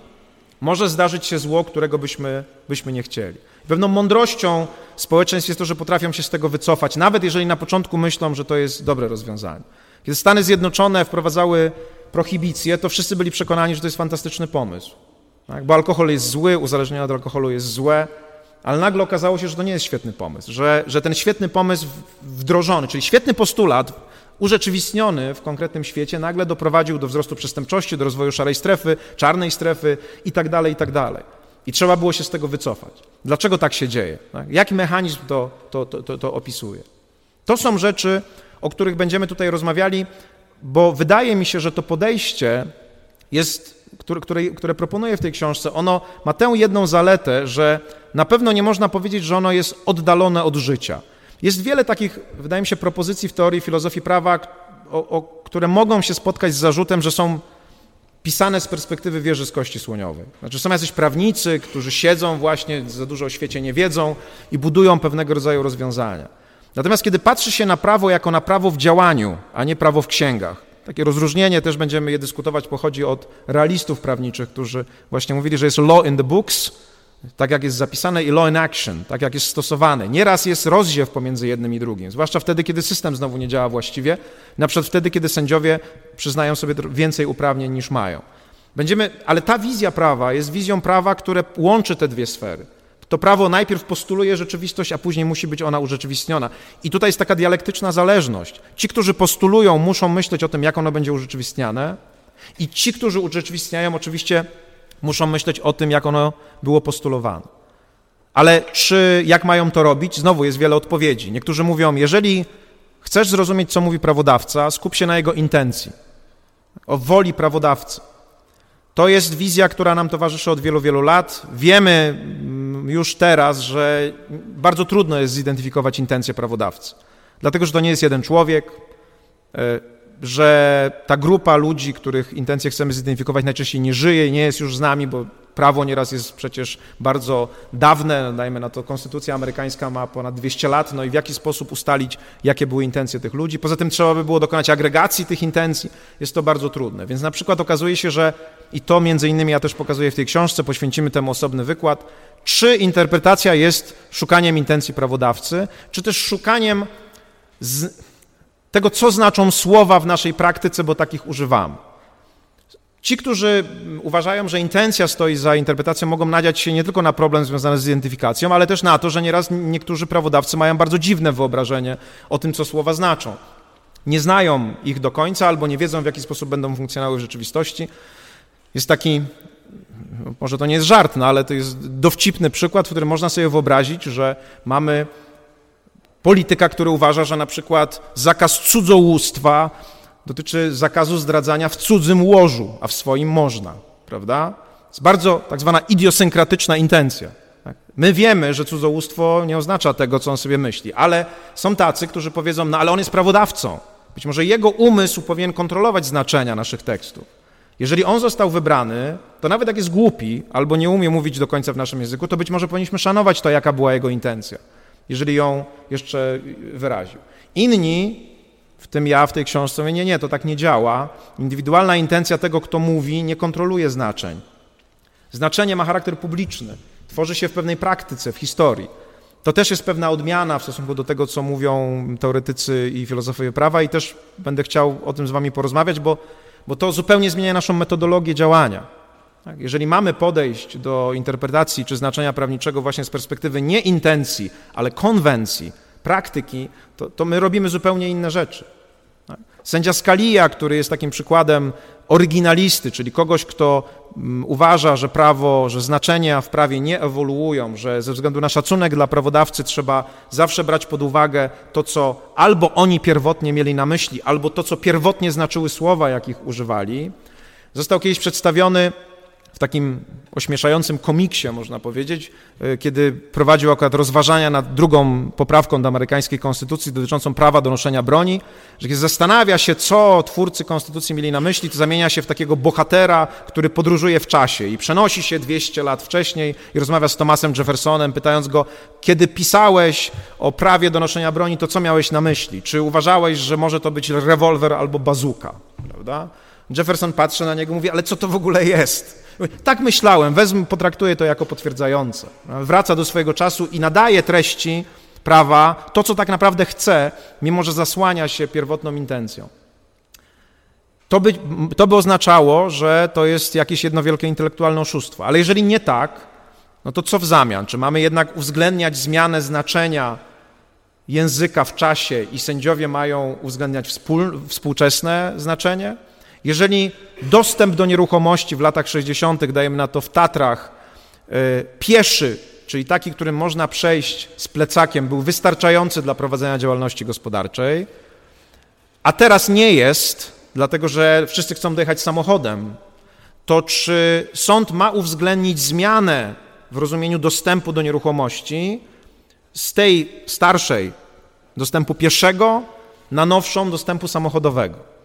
może zdarzyć się zło, którego byśmy, byśmy nie chcieli. Pewną mądrością społeczeństw jest to, że potrafią się z tego wycofać, nawet jeżeli na początku myślą, że to jest dobre rozwiązanie. Kiedy Stany Zjednoczone wprowadzały prohibicję, to wszyscy byli przekonani, że to jest fantastyczny pomysł. Tak? Bo alkohol jest zły, uzależnienie od alkoholu jest złe, ale nagle okazało się, że to nie jest świetny pomysł, że, że ten świetny pomysł wdrożony, czyli świetny postulat urzeczywistniony w konkretnym świecie, nagle doprowadził do wzrostu przestępczości, do rozwoju szarej strefy, czarnej strefy itd., tak itd. Tak I trzeba było się z tego wycofać. Dlaczego tak się dzieje? Tak? Jaki mechanizm to, to, to, to opisuje? To są rzeczy, o których będziemy tutaj rozmawiali, bo wydaje mi się, że to podejście jest, które, które, które proponuję w tej książce, ono ma tę jedną zaletę, że na pewno nie można powiedzieć, że ono jest oddalone od życia. Jest wiele takich, wydaje mi się, propozycji w teorii filozofii prawa, o, o, które mogą się spotkać z zarzutem, że są pisane z perspektywy wieży z kości słoniowej. Znaczy są jacyś prawnicy, którzy siedzą właśnie, za dużo o świecie nie wiedzą i budują pewnego rodzaju rozwiązania. Natomiast kiedy patrzy się na prawo jako na prawo w działaniu, a nie prawo w księgach, takie rozróżnienie też będziemy je dyskutować, pochodzi od realistów prawniczych, którzy właśnie mówili, że jest law in the books, tak jak jest zapisane, i law in action, tak jak jest stosowane. Nieraz jest rozdziew pomiędzy jednym i drugim, zwłaszcza wtedy, kiedy system znowu nie działa właściwie, na przykład wtedy, kiedy sędziowie przyznają sobie więcej uprawnień niż mają. Będziemy, ale ta wizja prawa jest wizją prawa, które łączy te dwie sfery. To prawo najpierw postuluje rzeczywistość, a później musi być ona urzeczywistniona. I tutaj jest taka dialektyczna zależność. Ci, którzy postulują, muszą myśleć o tym, jak ono będzie urzeczywistniane, i ci, którzy urzeczywistniają, oczywiście muszą myśleć o tym, jak ono było postulowane. Ale czy jak mają to robić? Znowu jest wiele odpowiedzi. Niektórzy mówią, jeżeli chcesz zrozumieć, co mówi prawodawca, skup się na jego intencji, o woli prawodawcy. To jest wizja, która nam towarzyszy od wielu, wielu lat. Wiemy już teraz, że bardzo trudno jest zidentyfikować intencje prawodawcy, dlatego że to nie jest jeden człowiek, e, że ta grupa ludzi, których intencje chcemy zidentyfikować, najczęściej nie żyje i nie jest już z nami, bo prawo nieraz jest przecież bardzo dawne, dajmy na to, konstytucja amerykańska ma ponad 200 lat, no i w jaki sposób ustalić, jakie były intencje tych ludzi. Poza tym trzeba by było dokonać agregacji tych intencji, jest to bardzo trudne. Więc na przykład okazuje się, że i to między innymi ja też pokazuję w tej książce, poświęcimy temu osobny wykład, czy interpretacja jest szukaniem intencji prawodawcy, czy też szukaniem z tego, co znaczą słowa w naszej praktyce, bo takich używamy. Ci, którzy uważają, że intencja stoi za interpretacją, mogą nadziać się nie tylko na problem związany z identyfikacją, ale też na to, że nieraz niektórzy prawodawcy mają bardzo dziwne wyobrażenie o tym, co słowa znaczą. Nie znają ich do końca albo nie wiedzą, w jaki sposób będą funkcjonowały w rzeczywistości. Jest taki, może to nie jest żart, no ale to jest dowcipny przykład, w którym można sobie wyobrazić, że mamy Polityka, który uważa, że na przykład zakaz cudzołóstwa dotyczy zakazu zdradzania w cudzym łożu, a w swoim można, prawda? Jest bardzo tak zwana idiosynkratyczna intencja. Tak? My wiemy, że cudzołóstwo nie oznacza tego, co on sobie myśli, ale są tacy, którzy powiedzą, no ale on jest prawodawcą. Być może jego umysł powinien kontrolować znaczenia naszych tekstów. Jeżeli on został wybrany, to nawet jak jest głupi albo nie umie mówić do końca w naszym języku, to być może powinniśmy szanować to, jaka była jego intencja, jeżeli ją jeszcze wyraził. Inni, tym ja w tej książce, mówię, nie, nie, to tak nie działa. Indywidualna intencja tego, kto mówi, nie kontroluje znaczeń. Znaczenie ma charakter publiczny, tworzy się w pewnej praktyce, w historii. To też jest pewna odmiana w stosunku do tego, co mówią teoretycy i filozofowie prawa, i też będę chciał o tym z Wami porozmawiać, bo, bo to zupełnie zmienia naszą metodologię działania. Tak? Jeżeli mamy podejść do interpretacji czy znaczenia prawniczego właśnie z perspektywy nie intencji, ale konwencji, praktyki, to, to my robimy zupełnie inne rzeczy. Sędzia Scalia, który jest takim przykładem oryginalisty, czyli kogoś, kto mm, uważa, że prawo, że znaczenia w prawie nie ewoluują, że ze względu na szacunek dla prawodawcy trzeba zawsze brać pod uwagę to, co albo oni pierwotnie mieli na myśli, albo to, co pierwotnie znaczyły słowa, jakich używali, został kiedyś przedstawiony takim ośmieszającym komiksie, można powiedzieć, e, kiedy prowadził akurat rozważania nad drugą poprawką do amerykańskiej konstytucji dotyczącą prawa do noszenia broni, że kiedy zastanawia się, co twórcy konstytucji mieli na myśli, to zamienia się w takiego bohatera, który podróżuje w czasie i przenosi się 200 lat wcześniej i rozmawia z Thomasem Jeffersonem, pytając go, kiedy pisałeś o prawie do noszenia broni, to co miałeś na myśli? Czy uważałeś, że może to być rewolwer albo bazuka? Prawda? Jefferson patrzy na niego i mówi, ale co to w ogóle jest? Tak myślałem, wezmę, potraktuję to jako potwierdzające. Wraca do swojego czasu i nadaje treści prawa to, co tak naprawdę chce, mimo że zasłania się pierwotną intencją. To by, to by oznaczało, że to jest jakieś jedno wielkie intelektualne oszustwo. Ale jeżeli nie tak, no to co w zamian? Czy mamy jednak uwzględniać zmianę znaczenia języka w czasie i sędziowie mają uwzględniać współ, współczesne znaczenie? Jeżeli dostęp do nieruchomości w latach 60., dajemy na to w Tatrach, e, pieszy, czyli taki, którym można przejść z plecakiem, był wystarczający dla prowadzenia działalności gospodarczej, a teraz nie jest, dlatego że wszyscy chcą dojechać samochodem, to czy sąd ma uwzględnić zmianę w rozumieniu dostępu do nieruchomości z tej starszej dostępu pieszego na nowszą dostępu samochodowego?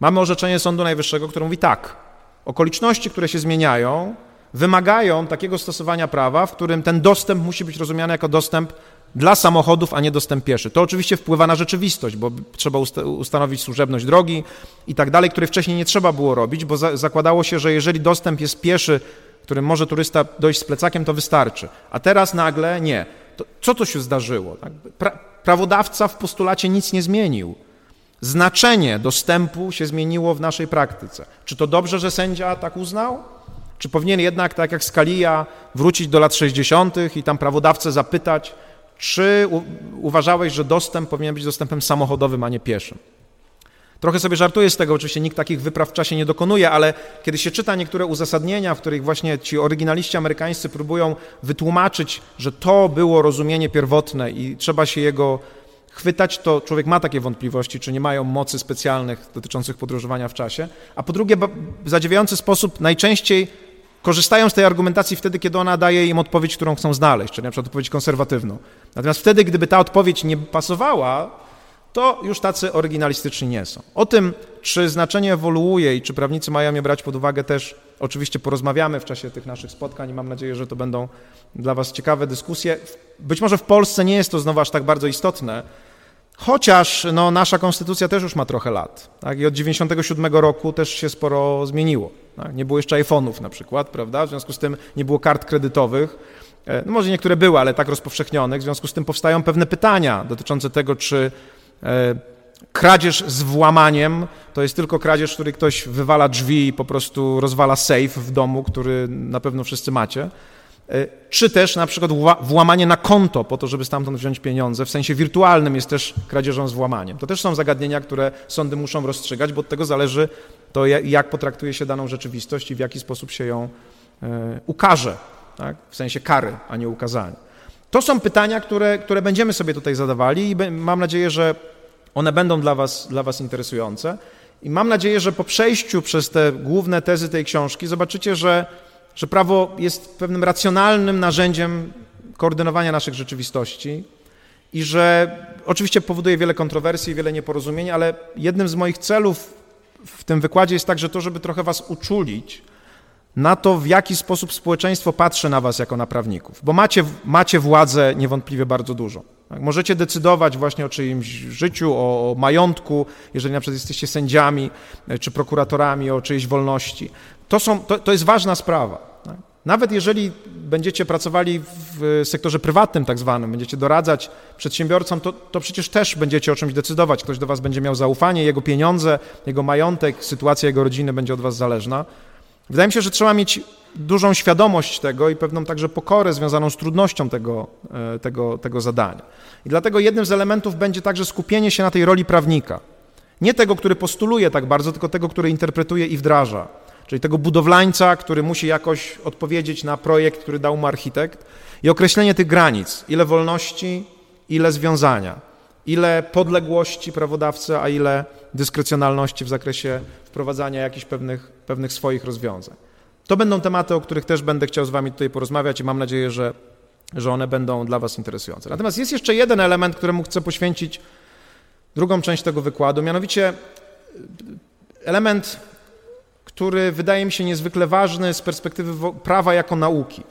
Mamy orzeczenie Sądu Najwyższego, które mówi tak. Okoliczności, które się zmieniają, wymagają takiego stosowania prawa, w którym ten dostęp musi być rozumiany jako dostęp dla samochodów, a nie dostęp pieszy. To oczywiście wpływa na rzeczywistość, bo trzeba ustanowić służebność drogi i tak dalej, której wcześniej nie trzeba było robić, bo za zakładało się, że jeżeli dostęp jest pieszy, którym może turysta dojść z plecakiem, to wystarczy. A teraz nagle nie. To co to się zdarzyło? Tak? Pra prawodawca w postulacie nic nie zmienił znaczenie dostępu się zmieniło w naszej praktyce. Czy to dobrze, że sędzia tak uznał? Czy powinien jednak, tak jak Scalia, wrócić do lat 60. i tam prawodawcę zapytać, czy uważałeś, że dostęp powinien być dostępem samochodowym, a nie pieszym? Trochę sobie żartuję z tego, oczywiście nikt takich wypraw w czasie nie dokonuje, ale kiedy się czyta niektóre uzasadnienia, w których właśnie ci oryginaliści amerykańscy próbują wytłumaczyć, że to było rozumienie pierwotne i trzeba się jego chwytać, to człowiek ma takie wątpliwości, czy nie mają mocy specjalnych dotyczących podróżowania w czasie. A po drugie, w zadziwiający sposób najczęściej korzystają z tej argumentacji wtedy, kiedy ona daje im odpowiedź, którą chcą znaleźć, czyli na przykład odpowiedź konserwatywną. Natomiast wtedy, gdyby ta odpowiedź nie pasowała, to już tacy oryginalistyczni nie są. O tym, czy znaczenie ewoluuje i czy prawnicy mają je brać pod uwagę, też oczywiście porozmawiamy w czasie tych naszych spotkań i mam nadzieję, że to będą dla Was ciekawe dyskusje. Być może w Polsce nie jest to znowu aż tak bardzo istotne, chociaż no, nasza konstytucja też już ma trochę lat. Tak? I od 97 roku też się sporo zmieniło. Tak? Nie było jeszcze iPhone'ów na przykład, prawda? W związku z tym nie było kart kredytowych. E, no może niektóre były, ale tak rozpowszechnionych. W związku z tym powstają pewne pytania dotyczące tego, czy e, kradzież z włamaniem to jest tylko kradzież, w której ktoś wywala drzwi i po prostu rozwala safe w domu, który na pewno wszyscy macie. E, czy też na przykład włamanie na konto po to, żeby stamtąd wziąć pieniądze, w sensie wirtualnym jest też kradzieżą z włamaniem. To też są zagadnienia, które sądy muszą rozstrzygać, bo od tego zależy to, jak potraktuje się daną rzeczywistość i w jaki sposób się ją e, ukaże, tak? w sensie kary, a nie ukazania. To są pytania, które, które będziemy sobie tutaj zadawali i mam nadzieję, że one będą dla was, dla was interesujące. I mam nadzieję, że po przejściu przez te główne tezy tej książki zobaczycie, że że prawo jest pewnym racjonalnym narzędziem koordynowania naszych rzeczywistości i że oczywiście powoduje wiele kontrowersji, wiele nieporozumień, ale jednym z moich celów w tym wykładzie jest także to, żeby trochę was uczulić na to, w jaki sposób społeczeństwo patrzy na was jako na prawników, bo macie, macie władzę niewątpliwie bardzo dużo. Tak? Możecie decydować właśnie o czyimś życiu, o, majątku, jeżeli na przykład jesteście sędziami e, czy prokuratorami, o czyjejś wolności. To, są, to, to jest ważna sprawa. Tak? Nawet jeżeli będziecie pracowali w sektorze prywatnym tak zwanym, będziecie doradzać przedsiębiorcom, to, to przecież też będziecie o czymś decydować. Ktoś do was będzie miał zaufanie, jego pieniądze, jego majątek, sytuacja jego rodziny będzie od was zależna. Wydaje mi się, że trzeba mieć dużą świadomość tego i pewną także pokorę związaną z trudnością tego, e, tego, tego zadania. I dlatego jednym z elementów będzie także skupienie się na tej roli prawnika. Nie tego, który postuluje tak bardzo, tylko tego, który interpretuje i wdraża. Czyli tego budowlańca, który musi jakoś odpowiedzieć na projekt, który dał mu architekt i określenie tych granic, ile wolności, ile związania, ile podległości prawodawcy, a ile dyskrecjonalności w zakresie wprowadzania jakichś pewnych, pewnych swoich rozwiązań. To będą tematy, o których też będę chciał z Wami tutaj porozmawiać i mam nadzieję, że, że one będą dla Was interesujące. Natomiast jest jeszcze jeden element, któremu chcę poświęcić drugą część tego wykładu, mianowicie element, który wydaje mi się niezwykle ważny z perspektywy prawa jako nauki.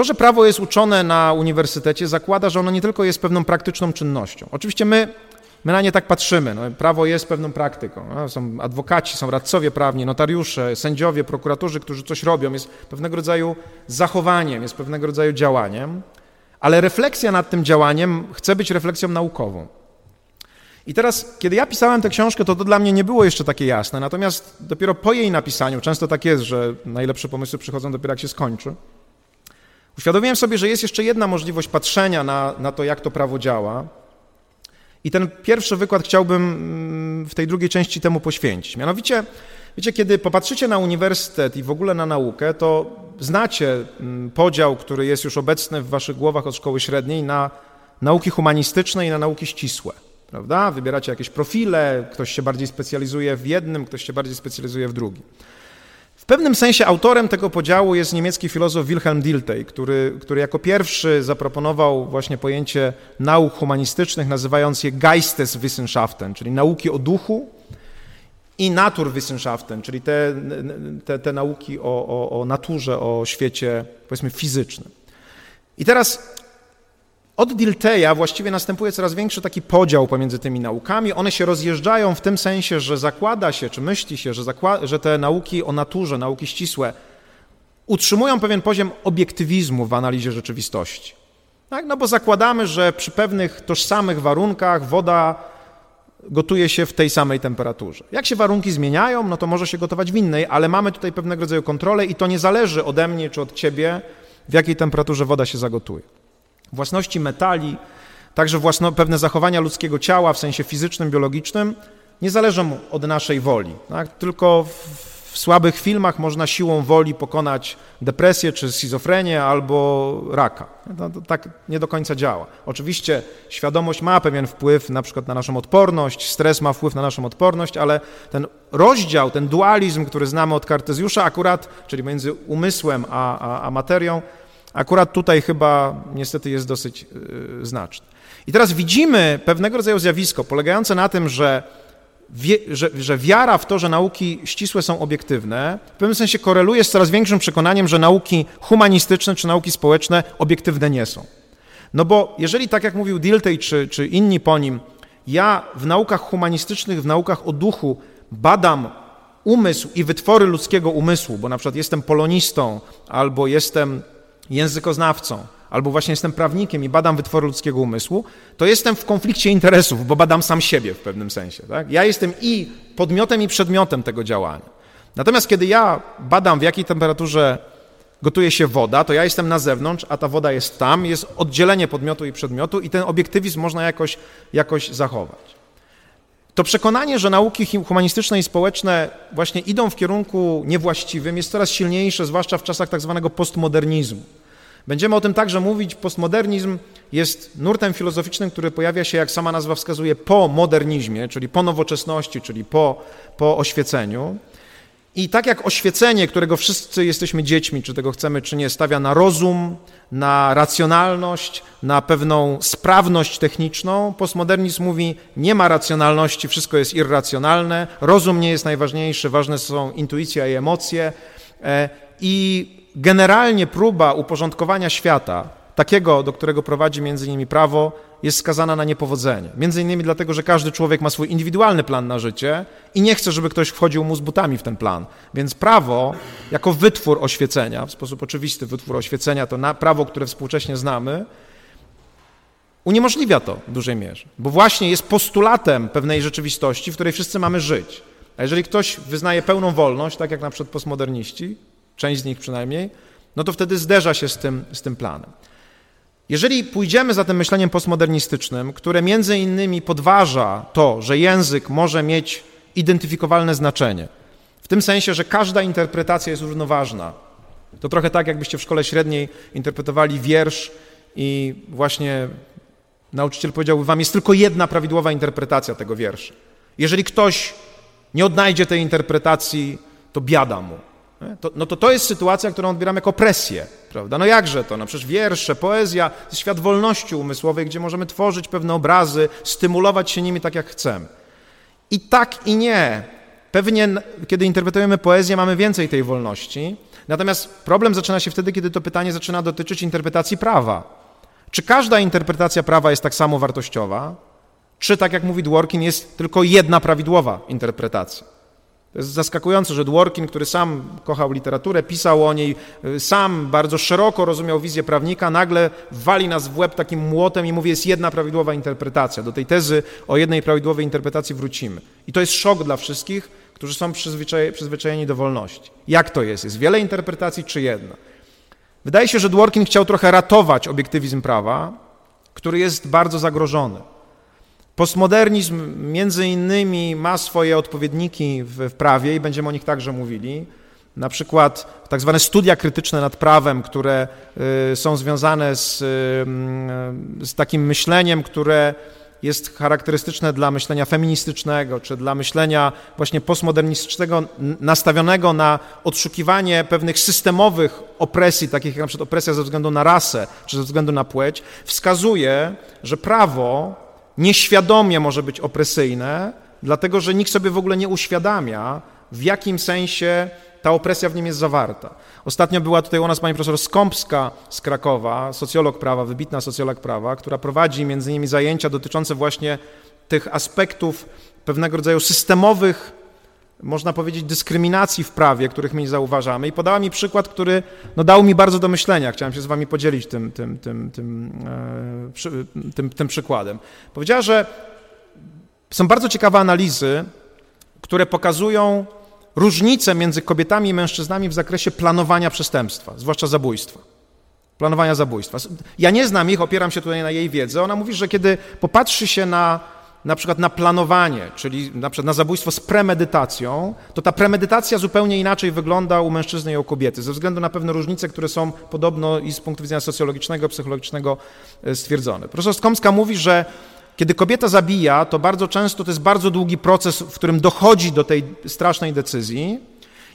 To, że prawo jest uczone na uniwersytecie, zakłada, że ono nie tylko jest pewną praktyczną czynnością. Oczywiście my My na nie tak patrzymy. No, prawo jest pewną praktyką. No, są adwokaci, są radcowie prawni, notariusze, sędziowie, prokuratorzy, którzy coś robią. Jest pewnego rodzaju zachowaniem, jest pewnego rodzaju działaniem, ale refleksja nad tym działaniem chce być refleksją naukową. I teraz, kiedy ja pisałem tę książkę, to to dla mnie nie było jeszcze takie jasne. Natomiast dopiero po jej napisaniu, często tak jest, że najlepsze pomysły przychodzą dopiero jak się skończy, uświadomiłem sobie, że jest jeszcze jedna możliwość patrzenia na, na to, jak to prawo działa, i ten pierwszy wykład chciałbym mm, w tej drugiej części temu poświęcić. Mianowicie, wiecie, kiedy popatrzycie na uniwersytet i w ogóle na naukę, to znacie mm, podział, który jest już obecny w waszych głowach od szkoły średniej na nauki humanistyczne i na nauki ścisłe. Prawda? Wybieracie jakieś profile, ktoś się bardziej specjalizuje w jednym, ktoś się bardziej specjalizuje w drugim pewnym sensie autorem tego podziału jest niemiecki filozof Wilhelm Dilthey, który, który jako pierwszy zaproponował właśnie pojęcie nauk humanistycznych, nazywając je Geisteswissenschaften, czyli nauki o duchu i Naturwissenschaften, czyli te, te, te nauki o, o, o naturze, o świecie, powiedzmy, fizycznym. I teraz od Dilteja właściwie następuje coraz większy taki podział pomiędzy tymi naukami. One się rozjeżdżają w tym sensie, że zakłada się, czy myśli się, że, że te nauki o naturze, nauki ścisłe, utrzymują pewien poziom obiektywizmu w analizie rzeczywistości. Tak? No bo zakładamy, że przy pewnych tożsamych warunkach woda gotuje się w tej samej temperaturze. Jak się warunki zmieniają, no to może się gotować w innej, ale mamy tutaj pewnego rodzaju kontrolę i to nie zależy ode mnie czy od ciebie, w jakiej temperaturze woda się zagotuje własności metali, także własno, pewne zachowania ludzkiego ciała w sensie fizycznym, biologicznym nie zależą od naszej woli. Tak? Tylko w, w słabych filmach można siłą woli pokonać depresję czy schizofrenię albo raka. To tak nie do końca działa. Oczywiście świadomość ma pewien wpływ na przykład na naszą odporność, stres ma wpływ na naszą odporność, ale ten rozdział, ten dualizm, który znamy od Kartezjusza akurat, czyli między umysłem a, a, a materią, Akurat tutaj chyba niestety jest dosyć yy, znaczny. I teraz widzimy pewnego rodzaju zjawisko polegające na tym, że, wie, że, że wiara w to, że nauki ścisłe są obiektywne, w pewnym sensie koreluje z coraz większym przekonaniem, że nauki humanistyczne czy nauki społeczne obiektywne nie są. No bo jeżeli, tak jak mówił Dilthey czy, czy inni po nim, ja w naukach humanistycznych, w naukach o duchu badam umysł i wytwory ludzkiego umysłu, bo na przykład jestem polonistą albo jestem językoznawcą, albo właśnie jestem prawnikiem i badam wytwory ludzkiego umysłu, to jestem w konflikcie interesów, bo badam sam siebie w pewnym sensie. Tak? Ja jestem i podmiotem, i przedmiotem tego działania. Natomiast kiedy ja badam, w jakiej temperaturze gotuje się woda, to ja jestem na zewnątrz, a ta woda jest tam, jest oddzielenie podmiotu i przedmiotu i ten obiektywizm można jakoś, jakoś zachować. To przekonanie, że nauki humanistyczne i społeczne właśnie idą w kierunku niewłaściwym, jest coraz silniejsze, zwłaszcza w czasach tak zwanego postmodernizmu. Będziemy o tym także mówić. Postmodernizm jest nurtem filozoficznym, który pojawia się, jak sama nazwa wskazuje, po modernizmie, czyli po nowoczesności, czyli po, po oświeceniu. I tak jak oświecenie, którego wszyscy jesteśmy dziećmi, czy tego chcemy, czy nie, stawia na rozum, na racjonalność, na pewną sprawność techniczną, postmodernizm mówi, nie ma racjonalności, wszystko jest irracjonalne, rozum nie jest najważniejszy, ważne są intuicja i emocje. E, I generalnie próba uporządkowania świata, takiego, do którego prowadzi między innymi prawo, jest skazana na niepowodzenie. Między innymi dlatego, że każdy człowiek ma swój indywidualny plan na życie i nie chce, żeby ktoś wchodził mu z butami w ten plan. Więc prawo, jako wytwór oświecenia, w sposób oczywisty wytwór oświecenia, to na prawo, które współcześnie znamy, uniemożliwia to w dużej mierze, bo właśnie jest postulatem pewnej rzeczywistości, w której wszyscy mamy żyć. A jeżeli ktoś wyznaje pełną wolność, tak jak na przykład postmoderniści, część z nich przynajmniej, no to wtedy zderza się z tym, z tym planem. Jeżeli pójdziemy za tym myśleniem postmodernistycznym, które między innymi podważa to, że język może mieć identyfikowalne znaczenie, w tym sensie, że każda interpretacja jest równoważna, to trochę tak, jakbyście w szkole średniej interpretowali wiersz i właśnie nauczyciel powiedziałby wam, jest tylko jedna prawidłowa interpretacja tego wiersza. Jeżeli ktoś nie odnajdzie tej interpretacji, to biada mu. To, no to to jest sytuacja, którą odbieram jako presję, prawda? No jakże to? No przecież wiersze, poezja, to jest świat wolności umysłowej, gdzie możemy tworzyć pewne obrazy, stymulować się nimi tak, jak chcemy. I tak i nie. Pewnie, kiedy interpretujemy poezję, mamy więcej tej wolności. Natomiast problem zaczyna się wtedy, kiedy to pytanie zaczyna dotyczyć interpretacji prawa. Czy każda interpretacja prawa jest tak samo wartościowa? Czy, tak jak mówi Dworkin, jest tylko jedna prawidłowa interpretacja? To jest zaskakujące, że Dworkin, który sam kochał literaturę, pisał o niej, y, sam bardzo szeroko rozumiał wizję prawnika, nagle wali nas w łeb takim młotem i mówi, jest jedna prawidłowa interpretacja. Do tej tezy o jednej prawidłowej interpretacji wrócimy. I to jest szok dla wszystkich, którzy są przyzwyczajeni do wolności. Jak to jest? Jest wiele interpretacji czy jedna? Wydaje się, że Dworkin chciał trochę ratować obiektywizm prawa, który jest bardzo zagrożony. Postmodernizm między innymi ma swoje odpowiedniki w, prawie i będziemy o nich także mówili. Na przykład tak zwane studia krytyczne nad prawem, które y, są związane z, y, z takim myśleniem, które jest charakterystyczne dla myślenia feministycznego, czy dla myślenia właśnie postmodernistycznego, nastawionego na odszukiwanie pewnych systemowych opresji, takich jak na przykład opresja ze względu na rasę, czy ze względu na płeć, wskazuje, że prawo nieświadomie może być opresyjne, dlatego że nikt sobie w ogóle nie uświadamia, w jakim sensie ta opresja w nim jest zawarta. Ostatnio była tutaj u nas pani profesor Skąpska z Krakowa, socjolog prawa, wybitna socjolog prawa, która prowadzi między innymi zajęcia dotyczące właśnie tych aspektów pewnego rodzaju systemowych, można powiedzieć, dyskryminacji w prawie, których my nie zauważamy. I podała mi przykład, który no, dał mi bardzo do myślenia. Chciałem się z wami podzielić tym, tym, tym, tym, e, tym, tym przykładem. Powiedziała, że są bardzo ciekawe analizy, które pokazują, różnice między kobietami i mężczyznami w zakresie planowania przestępstwa, zwłaszcza zabójstwa. Planowania zabójstwa. Ja nie znam ich, opieram się tutaj na jej wiedzy. Ona mówi, że kiedy popatrzy się na na przykład na planowanie, czyli na przykład na zabójstwo z premedytacją, to ta premedytacja zupełnie inaczej wygląda u mężczyzny i u kobiety, ze względu na pewne różnice, które są podobno i z punktu widzenia socjologicznego, psychologicznego e, stwierdzone. Profesor Skomska mówi, że kiedy kobieta zabija, to bardzo często to jest bardzo długi proces, w którym dochodzi do tej strasznej decyzji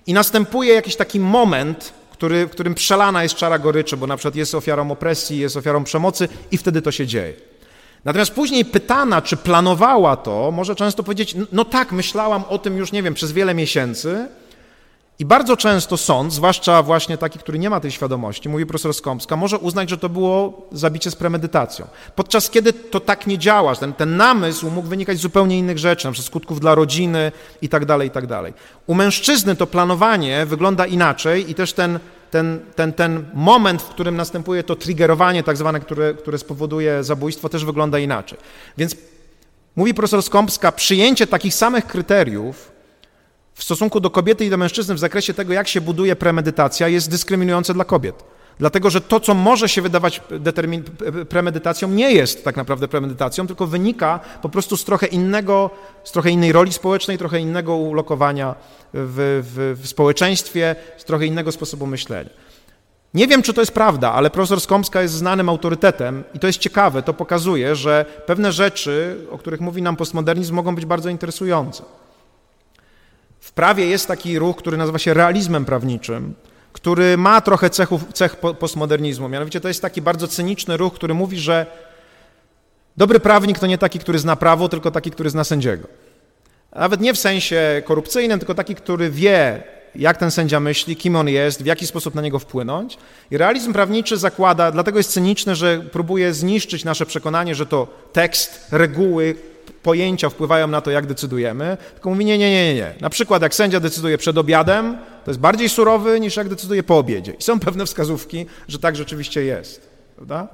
i następuje jakiś taki moment, który, w którym przelana jest czara goryczy, bo na przykład jest ofiarą opresji, jest ofiarą przemocy i wtedy to się dzieje. Natomiast później pytana, czy planowała to, może często powiedzieć, no tak, myślałam o tym już, nie wiem, przez wiele miesięcy, i bardzo często sąd, zwłaszcza właśnie taki, który nie ma tej świadomości, mówi profesor Skąpska, może uznać, że to było zabicie z premedytacją. Podczas kiedy to tak nie działa, ten, ten namysł mógł wynikać z zupełnie innych rzeczy, na przykład skutków dla rodziny i tak dalej, i tak dalej. U mężczyzny to planowanie wygląda inaczej i też ten, ten, ten, ten moment, w którym następuje to triggerowanie tak zwane, które, które spowoduje zabójstwo, też wygląda inaczej. Więc mówi profesor Skąpska, przyjęcie takich samych kryteriów w stosunku do kobiety i do mężczyzny w zakresie tego, jak się buduje premedytacja, jest dyskryminujące dla kobiet. Dlatego, że to, co może się wydawać premedytacją, nie jest tak naprawdę premedytacją, tylko wynika po prostu z trochę innego, z trochę innej roli społecznej, trochę innego ulokowania w, w, w społeczeństwie, z trochę innego sposobu myślenia. Nie wiem, czy to jest prawda, ale profesor Skomska jest znanym autorytetem i to jest ciekawe, to pokazuje, że pewne rzeczy, o których mówi nam postmodernizm, mogą być bardzo interesujące. w prawie jest taki ruch, który nazywa się realizmem prawniczym, który ma trochę cechów, cech postmodernizmu. Mianowicie to jest taki bardzo cyniczny ruch, który mówi, że dobry prawnik to nie taki, który zna prawo, tylko taki, który zna sędziego. Nawet nie w sensie korupcyjnym, tylko taki, który wie, jak ten sędzia myśli, kim on jest, w jaki sposób na niego wpłynąć. I realizm prawniczy zakłada, dlatego jest cyniczny, że próbuje zniszczyć nasze przekonanie, że to tekst, reguły, pojęcia wpływają na to, jak decydujemy, tylko mówi nie, nie, nie, nie. Na przykład jak sędzia decyduje przed obiadem, to jest bardziej surowy niż jak decyduje po obiedzie. I są pewne wskazówki, że tak rzeczywiście jest. Prawda?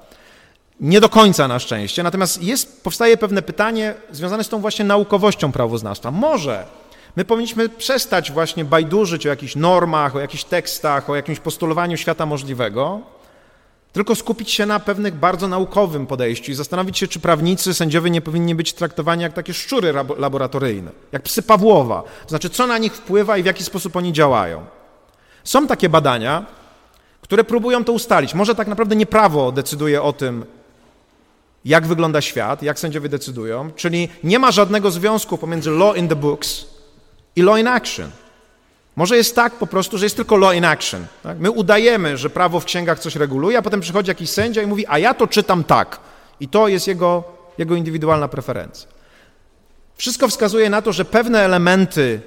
Nie do końca na szczęście, natomiast jest, powstaje pewne pytanie związane z tą właśnie naukowością prawoznawstwa. Może my powinniśmy przestać właśnie bajdurzyć o jakichś normach, o jakichś tekstach, o jakimś postulowaniu świata możliwego, tylko skupić się na pewnych bardzo naukowym podejściu i zastanowić się, czy prawnicy, sędziowie nie powinni być traktowani jak takie szczury laboratoryjne, jak psy Pawłowa. To znaczy, co na nich wpływa i w jaki sposób oni działają. Są takie badania, które próbują to ustalić. Może tak naprawdę nie prawo decyduje o tym, jak wygląda świat, jak sędziowie decydują, czyli nie ma żadnego związku pomiędzy law in the books i law in action. Może jest tak po prostu, że jest tylko law in action. Tak? My udajemy, że prawo w księgach coś reguluje, a potem przychodzi jakiś sędzia i mówi, a ja to czytam tak. I to jest jego, jego indywidualna preferencja. Wszystko wskazuje na to, że pewne elementy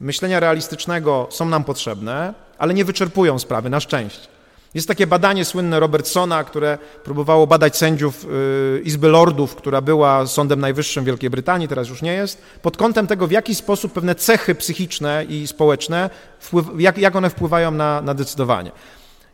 myślenia realistycznego są nam potrzebne, ale nie wyczerpują sprawy, na szczęście. Jest takie badanie słynne Robertsona, które próbowało badać sędziów y, Izby Lordów, która była Sądem Najwyższym Wielkiej Brytanii, teraz już nie jest, pod kątem tego, w jaki sposób pewne cechy psychiczne i społeczne, jak, jak one wpływają na, na decydowanie.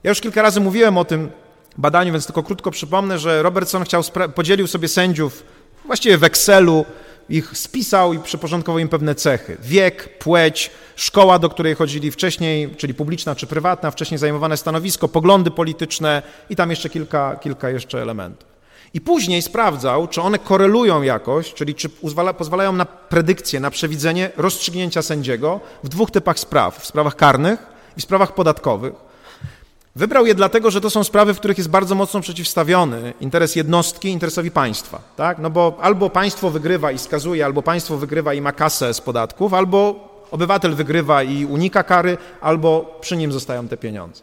Ja już kilka razy mówiłem o tym badaniu, więc tylko krótko przypomnę, że Robertson chciał, podzielił sobie sędziów właściwie w Excelu, ich spisał i przyporządkował im pewne cechy. Wiek, płeć, szkoła, do której chodzili wcześniej, czyli publiczna czy prywatna, wcześniej zajmowane stanowisko, poglądy polityczne i tam jeszcze kilka, kilka jeszcze elementów. I później sprawdzał, czy one korelują jakoś, czyli czy pozwalają na predykcję, na przewidzenie rozstrzygnięcia sędziego w dwóch typach spraw, w sprawach karnych i w sprawach podatkowych. Wybrał je dlatego, że to są sprawy, w których jest bardzo mocno przeciwstawiony interes jednostki interesowi państwa. Tak? No bo albo państwo wygrywa i skazuje, albo państwo wygrywa i ma kasę z podatków, albo obywatel wygrywa i unika kary, albo przy nim zostają te pieniądze.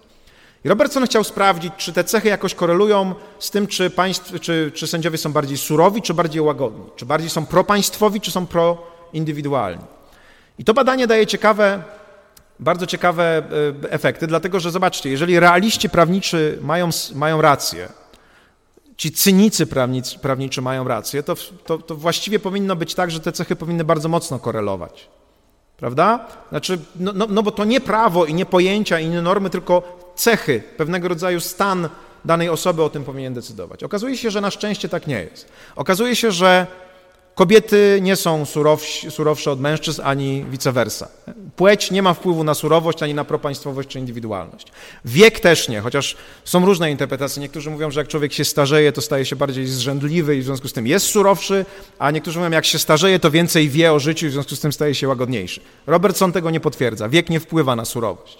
I Robertson chciał sprawdzić, czy te cechy jakoś korelują z tym, czy, państw, czy, czy sędziowie są bardziej surowi, czy bardziej łagodni, czy bardziej są propaństwowi, czy są proindywidualni. I to badanie daje ciekawe bardzo ciekawe e, efekty, dlatego że zobaczcie, jeżeli realiści prawniczy mają, mają rację, ci cynicy prawnicy, prawniczy mają rację, to, to, to właściwie powinno być tak, że te cechy powinny bardzo mocno korelować. Prawda? Znaczy, no, no, no bo to nie prawo i nie pojęcia i nie normy, tylko cechy, pewnego rodzaju stan danej osoby o tym powinien decydować. Okazuje się, że na szczęście tak nie jest. Okazuje się, że Kobiety nie są surowsze od mężczyzn, ani vice versa. Płeć nie ma wpływu na surowość, ani na propaństwowość czy indywidualność. Wiek też nie, chociaż są różne interpretacje. Niektórzy mówią, że jak człowiek się starzeje, to staje się bardziej zrzędliwy i w związku z tym jest surowszy, a niektórzy mówią, jak się starzeje, to więcej wie o życiu i w związku z tym staje się łagodniejszy. Robertson tego nie potwierdza. Wiek nie wpływa na surowość.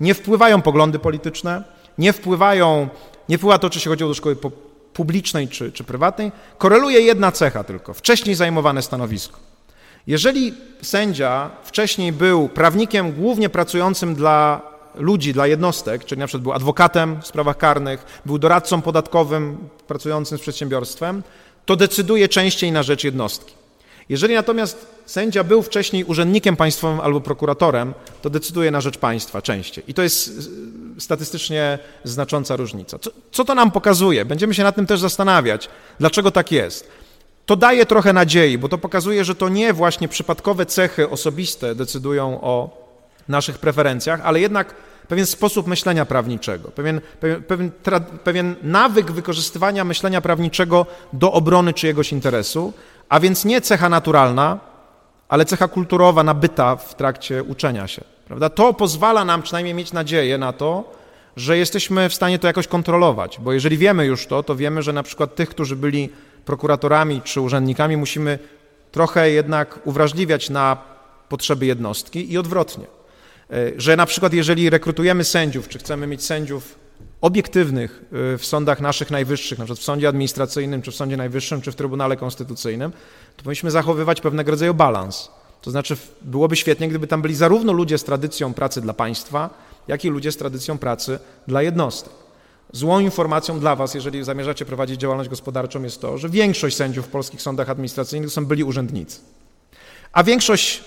Nie wpływają poglądy polityczne, nie wpływają, nie wpływa to, czy się chodziło do szkoły publicznej czy, czy prywatnej, koreluje jedna cecha tylko wcześniej zajmowane stanowisko. Jeżeli sędzia wcześniej był prawnikiem głównie pracującym dla ludzi, dla jednostek, czyli na przykład był adwokatem w sprawach karnych, był doradcą podatkowym pracującym z przedsiębiorstwem, to decyduje częściej na rzecz jednostki. Jeżeli natomiast sędzia był wcześniej urzędnikiem państwowym albo prokuratorem, to decyduje na rzecz państwa częściej. I to jest statystycznie znacząca różnica. Co, co to nam pokazuje? Będziemy się nad tym też zastanawiać, dlaczego tak jest. To daje trochę nadziei, bo to pokazuje, że to nie właśnie przypadkowe cechy osobiste decydują o naszych preferencjach, ale jednak pewien sposób myślenia prawniczego, pewien, pewien, pewien nawyk wykorzystywania myślenia prawniczego do obrony czyjegoś interesu, a więc nie cecha naturalna, ale cecha kulturowa nabyta w trakcie uczenia się. Prawda? To pozwala nam przynajmniej mieć nadzieję na to, że jesteśmy w stanie to jakoś kontrolować, bo jeżeli wiemy już to, to wiemy, że na przykład tych, którzy byli prokuratorami czy urzędnikami, musimy trochę jednak uwrażliwiać na potrzeby jednostki i odwrotnie. E, że na przykład jeżeli rekrutujemy sędziów, czy chcemy mieć sędziów obiektywnych y, w sądach naszych najwyższych, na przykład w sądzie administracyjnym, czy w sądzie najwyższym, czy w Trybunale Konstytucyjnym, to powinniśmy zachowywać pewnego rodzaju balans. To znaczy, byłoby świetnie, gdyby tam byli zarówno ludzie z tradycją pracy dla państwa, jak i ludzie z tradycją pracy dla jednostek. Złą informacją dla Was, jeżeli zamierzacie prowadzić działalność gospodarczą, jest to, że większość sędziów w polskich sądach administracyjnych są byli urzędnicy. A większość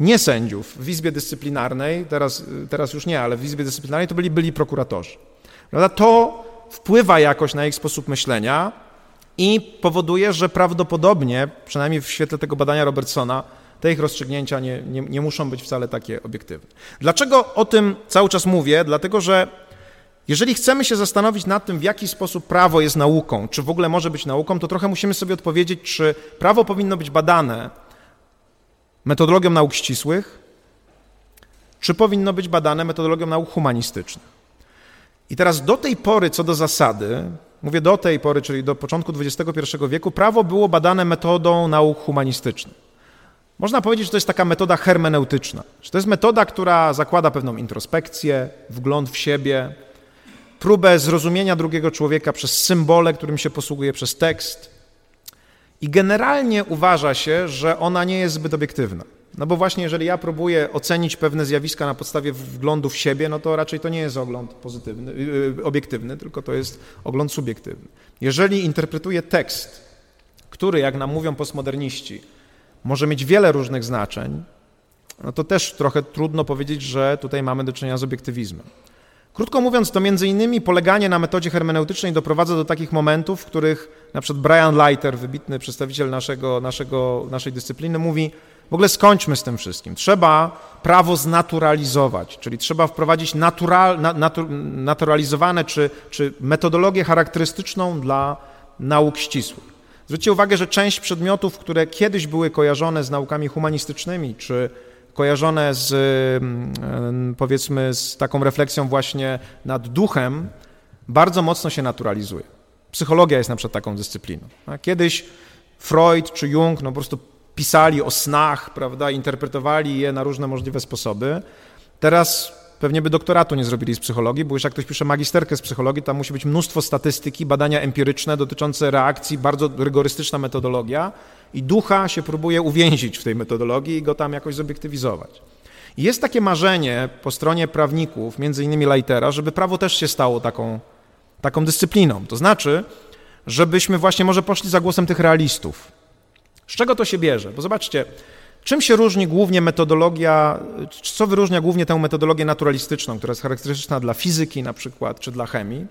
nie sędziów w Izbie Dyscyplinarnej, teraz, teraz już nie, ale w Izbie Dyscyplinarnej to byli byli prokuratorzy. Prawda? To wpływa jakoś na ich sposób myślenia i powoduje, że prawdopodobnie, przynajmniej w świetle tego badania Robertsona, te ich rozstrzygnięcia nie, nie, nie muszą być wcale takie obiektywne. Dlaczego o tym cały czas mówię? Dlatego, że jeżeli chcemy się zastanowić nad tym, w jaki sposób prawo jest nauką, czy w ogóle może być nauką, to trochę musimy sobie odpowiedzieć, czy prawo powinno być badane metodologią nauk ścisłych, czy powinno być badane metodologią nauk humanistycznych. I teraz do tej pory, co do zasady, mówię do tej pory, czyli do początku XXI wieku, prawo było badane metodą nauk humanistycznych. Można powiedzieć, że to jest taka metoda hermeneutyczna. Że to jest metoda, która zakłada pewną introspekcję, wgląd w siebie, próbę zrozumienia drugiego człowieka przez symbole, którym się posługuje, przez tekst. I generalnie uważa się, że ona nie jest zbyt obiektywna. No bo właśnie jeżeli ja próbuję ocenić pewne zjawiska na podstawie wglądu w siebie, no to raczej to nie jest ogląd pozytywny, yy, obiektywny, tylko to jest ogląd subiektywny. Jeżeli interpretuję tekst, który, jak nam mówią postmoderniści, może mieć wiele różnych znaczeń, no to też trochę trudno powiedzieć, że tutaj mamy do czynienia z obiektywizmem. Krótko mówiąc, to między innymi poleganie na metodzie hermeneutycznej doprowadza do takich momentów, w których na przykład Brian Leiter, wybitny przedstawiciel naszego, naszego, naszej dyscypliny, mówi, w ogóle skończmy z tym wszystkim. Trzeba prawo znaturalizować, czyli trzeba wprowadzić natural, natu, naturalizowane czy, czy metodologię charakterystyczną dla nauk ścisłych. Zwróćcie uwagę, że część przedmiotów, które kiedyś były kojarzone z naukami humanistycznymi, czy kojarzone z, mm, powiedzmy, z taką refleksją właśnie nad duchem, bardzo mocno się naturalizuje. Psychologia jest na przykład taką dyscypliną. Kiedyś Freud czy Jung no, po prostu pisali o snach, prawda, interpretowali je na różne możliwe sposoby. Teraz pewnie by doktoratu nie zrobili z psychologii, bo już jak ktoś pisze magisterkę z psychologii, tam musi być mnóstwo statystyki, badania empiryczne dotyczące reakcji, bardzo rygorystyczna metodologia i ducha się próbuje uwięzić w tej metodologii i go tam jakoś zobiektywizować. I jest takie marzenie po stronie prawników, między innymi Leitera, żeby prawo też się stało taką, taką dyscypliną. To znaczy, żebyśmy właśnie może poszli za głosem tych realistów. Z czego to się bierze? Bo zobaczcie, Czym się różni głównie metodologia, co wyróżnia głównie tę metodologię naturalistyczną, która jest charakterystyczna dla fizyki na przykład, czy dla chemii?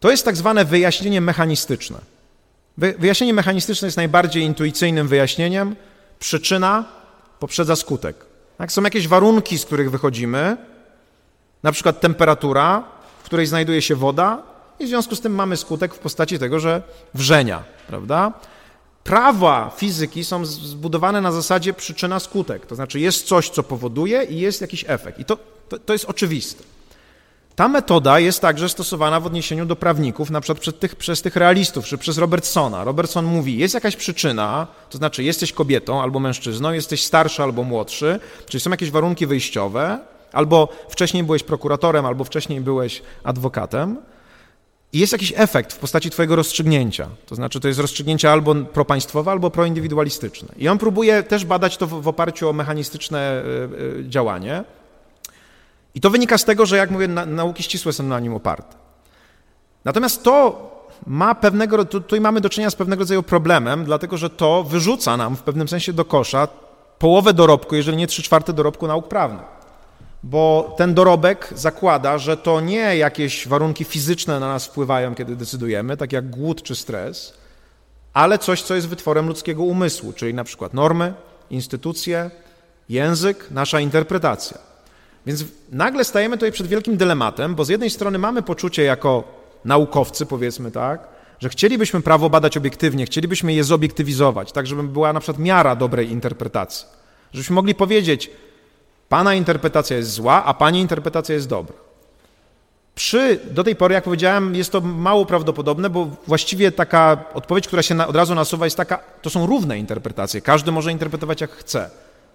To jest tak zwane wyjaśnienie mechanistyczne. Wyjaśnienie mechanistyczne jest najbardziej intuicyjnym wyjaśnieniem. Przyczyna poprzedza skutek. Tak? Są jakieś warunki, z których wychodzimy, na przykład temperatura, w której znajduje się woda, i w związku z tym mamy skutek w postaci tego, że wrzenia, prawda? Prawa fizyki są zbudowane na zasadzie przyczyna-skutek. To znaczy jest coś, co powoduje i jest jakiś efekt. I to, to, to, jest oczywiste. Ta metoda jest także stosowana w odniesieniu do prawników, na przykład przez tych, przez tych realistów, czy przez Robertsona. Robertson mówi, jest jakaś przyczyna, to znaczy jesteś kobietą albo mężczyzną, jesteś starszy albo młodszy, czyli są jakieś warunki wyjściowe, albo wcześniej byłeś prokuratorem, albo wcześniej byłeś adwokatem, i jest jakiś efekt w postaci Twojego rozstrzygnięcia. To znaczy, to jest rozstrzygnięcie albo propaństwowe, albo proindywidualistyczne. I on próbuje też badać to w, w oparciu o mechanistyczne e, e, działanie. I to wynika z tego, że, jak mówię, na, nauki ścisłe są na nim oparte. Natomiast to ma pewnego, tutaj mamy do czynienia z pewnego rodzaju problemem, dlatego że to wyrzuca nam w pewnym sensie do kosza połowę dorobku, jeżeli nie trzy czwarte dorobku nauk prawnych bo ten dorobek zakłada, że to nie jakieś warunki fizyczne na nas wpływają, kiedy decydujemy, tak jak głód czy stres, ale coś, co jest wytworem ludzkiego umysłu, czyli na przykład normy, instytucje, język, nasza interpretacja. Więc nagle stajemy tutaj przed wielkim dylematem, bo z jednej strony mamy poczucie jako naukowcy, powiedzmy tak, że chcielibyśmy prawo badać obiektywnie, chcielibyśmy je zobiektywizować, tak żeby była na przykład miara dobrej interpretacji. Żebyśmy mogli powiedzieć, Pana interpretacja jest zła, a Pani interpretacja jest dobra. Przy, do tej pory, jak powiedziałem, jest to mało prawdopodobne, bo właściwie taka odpowiedź, która się na, od razu nasuwa, jest taka, to są równe interpretacje. Każdy może interpretować jak chce.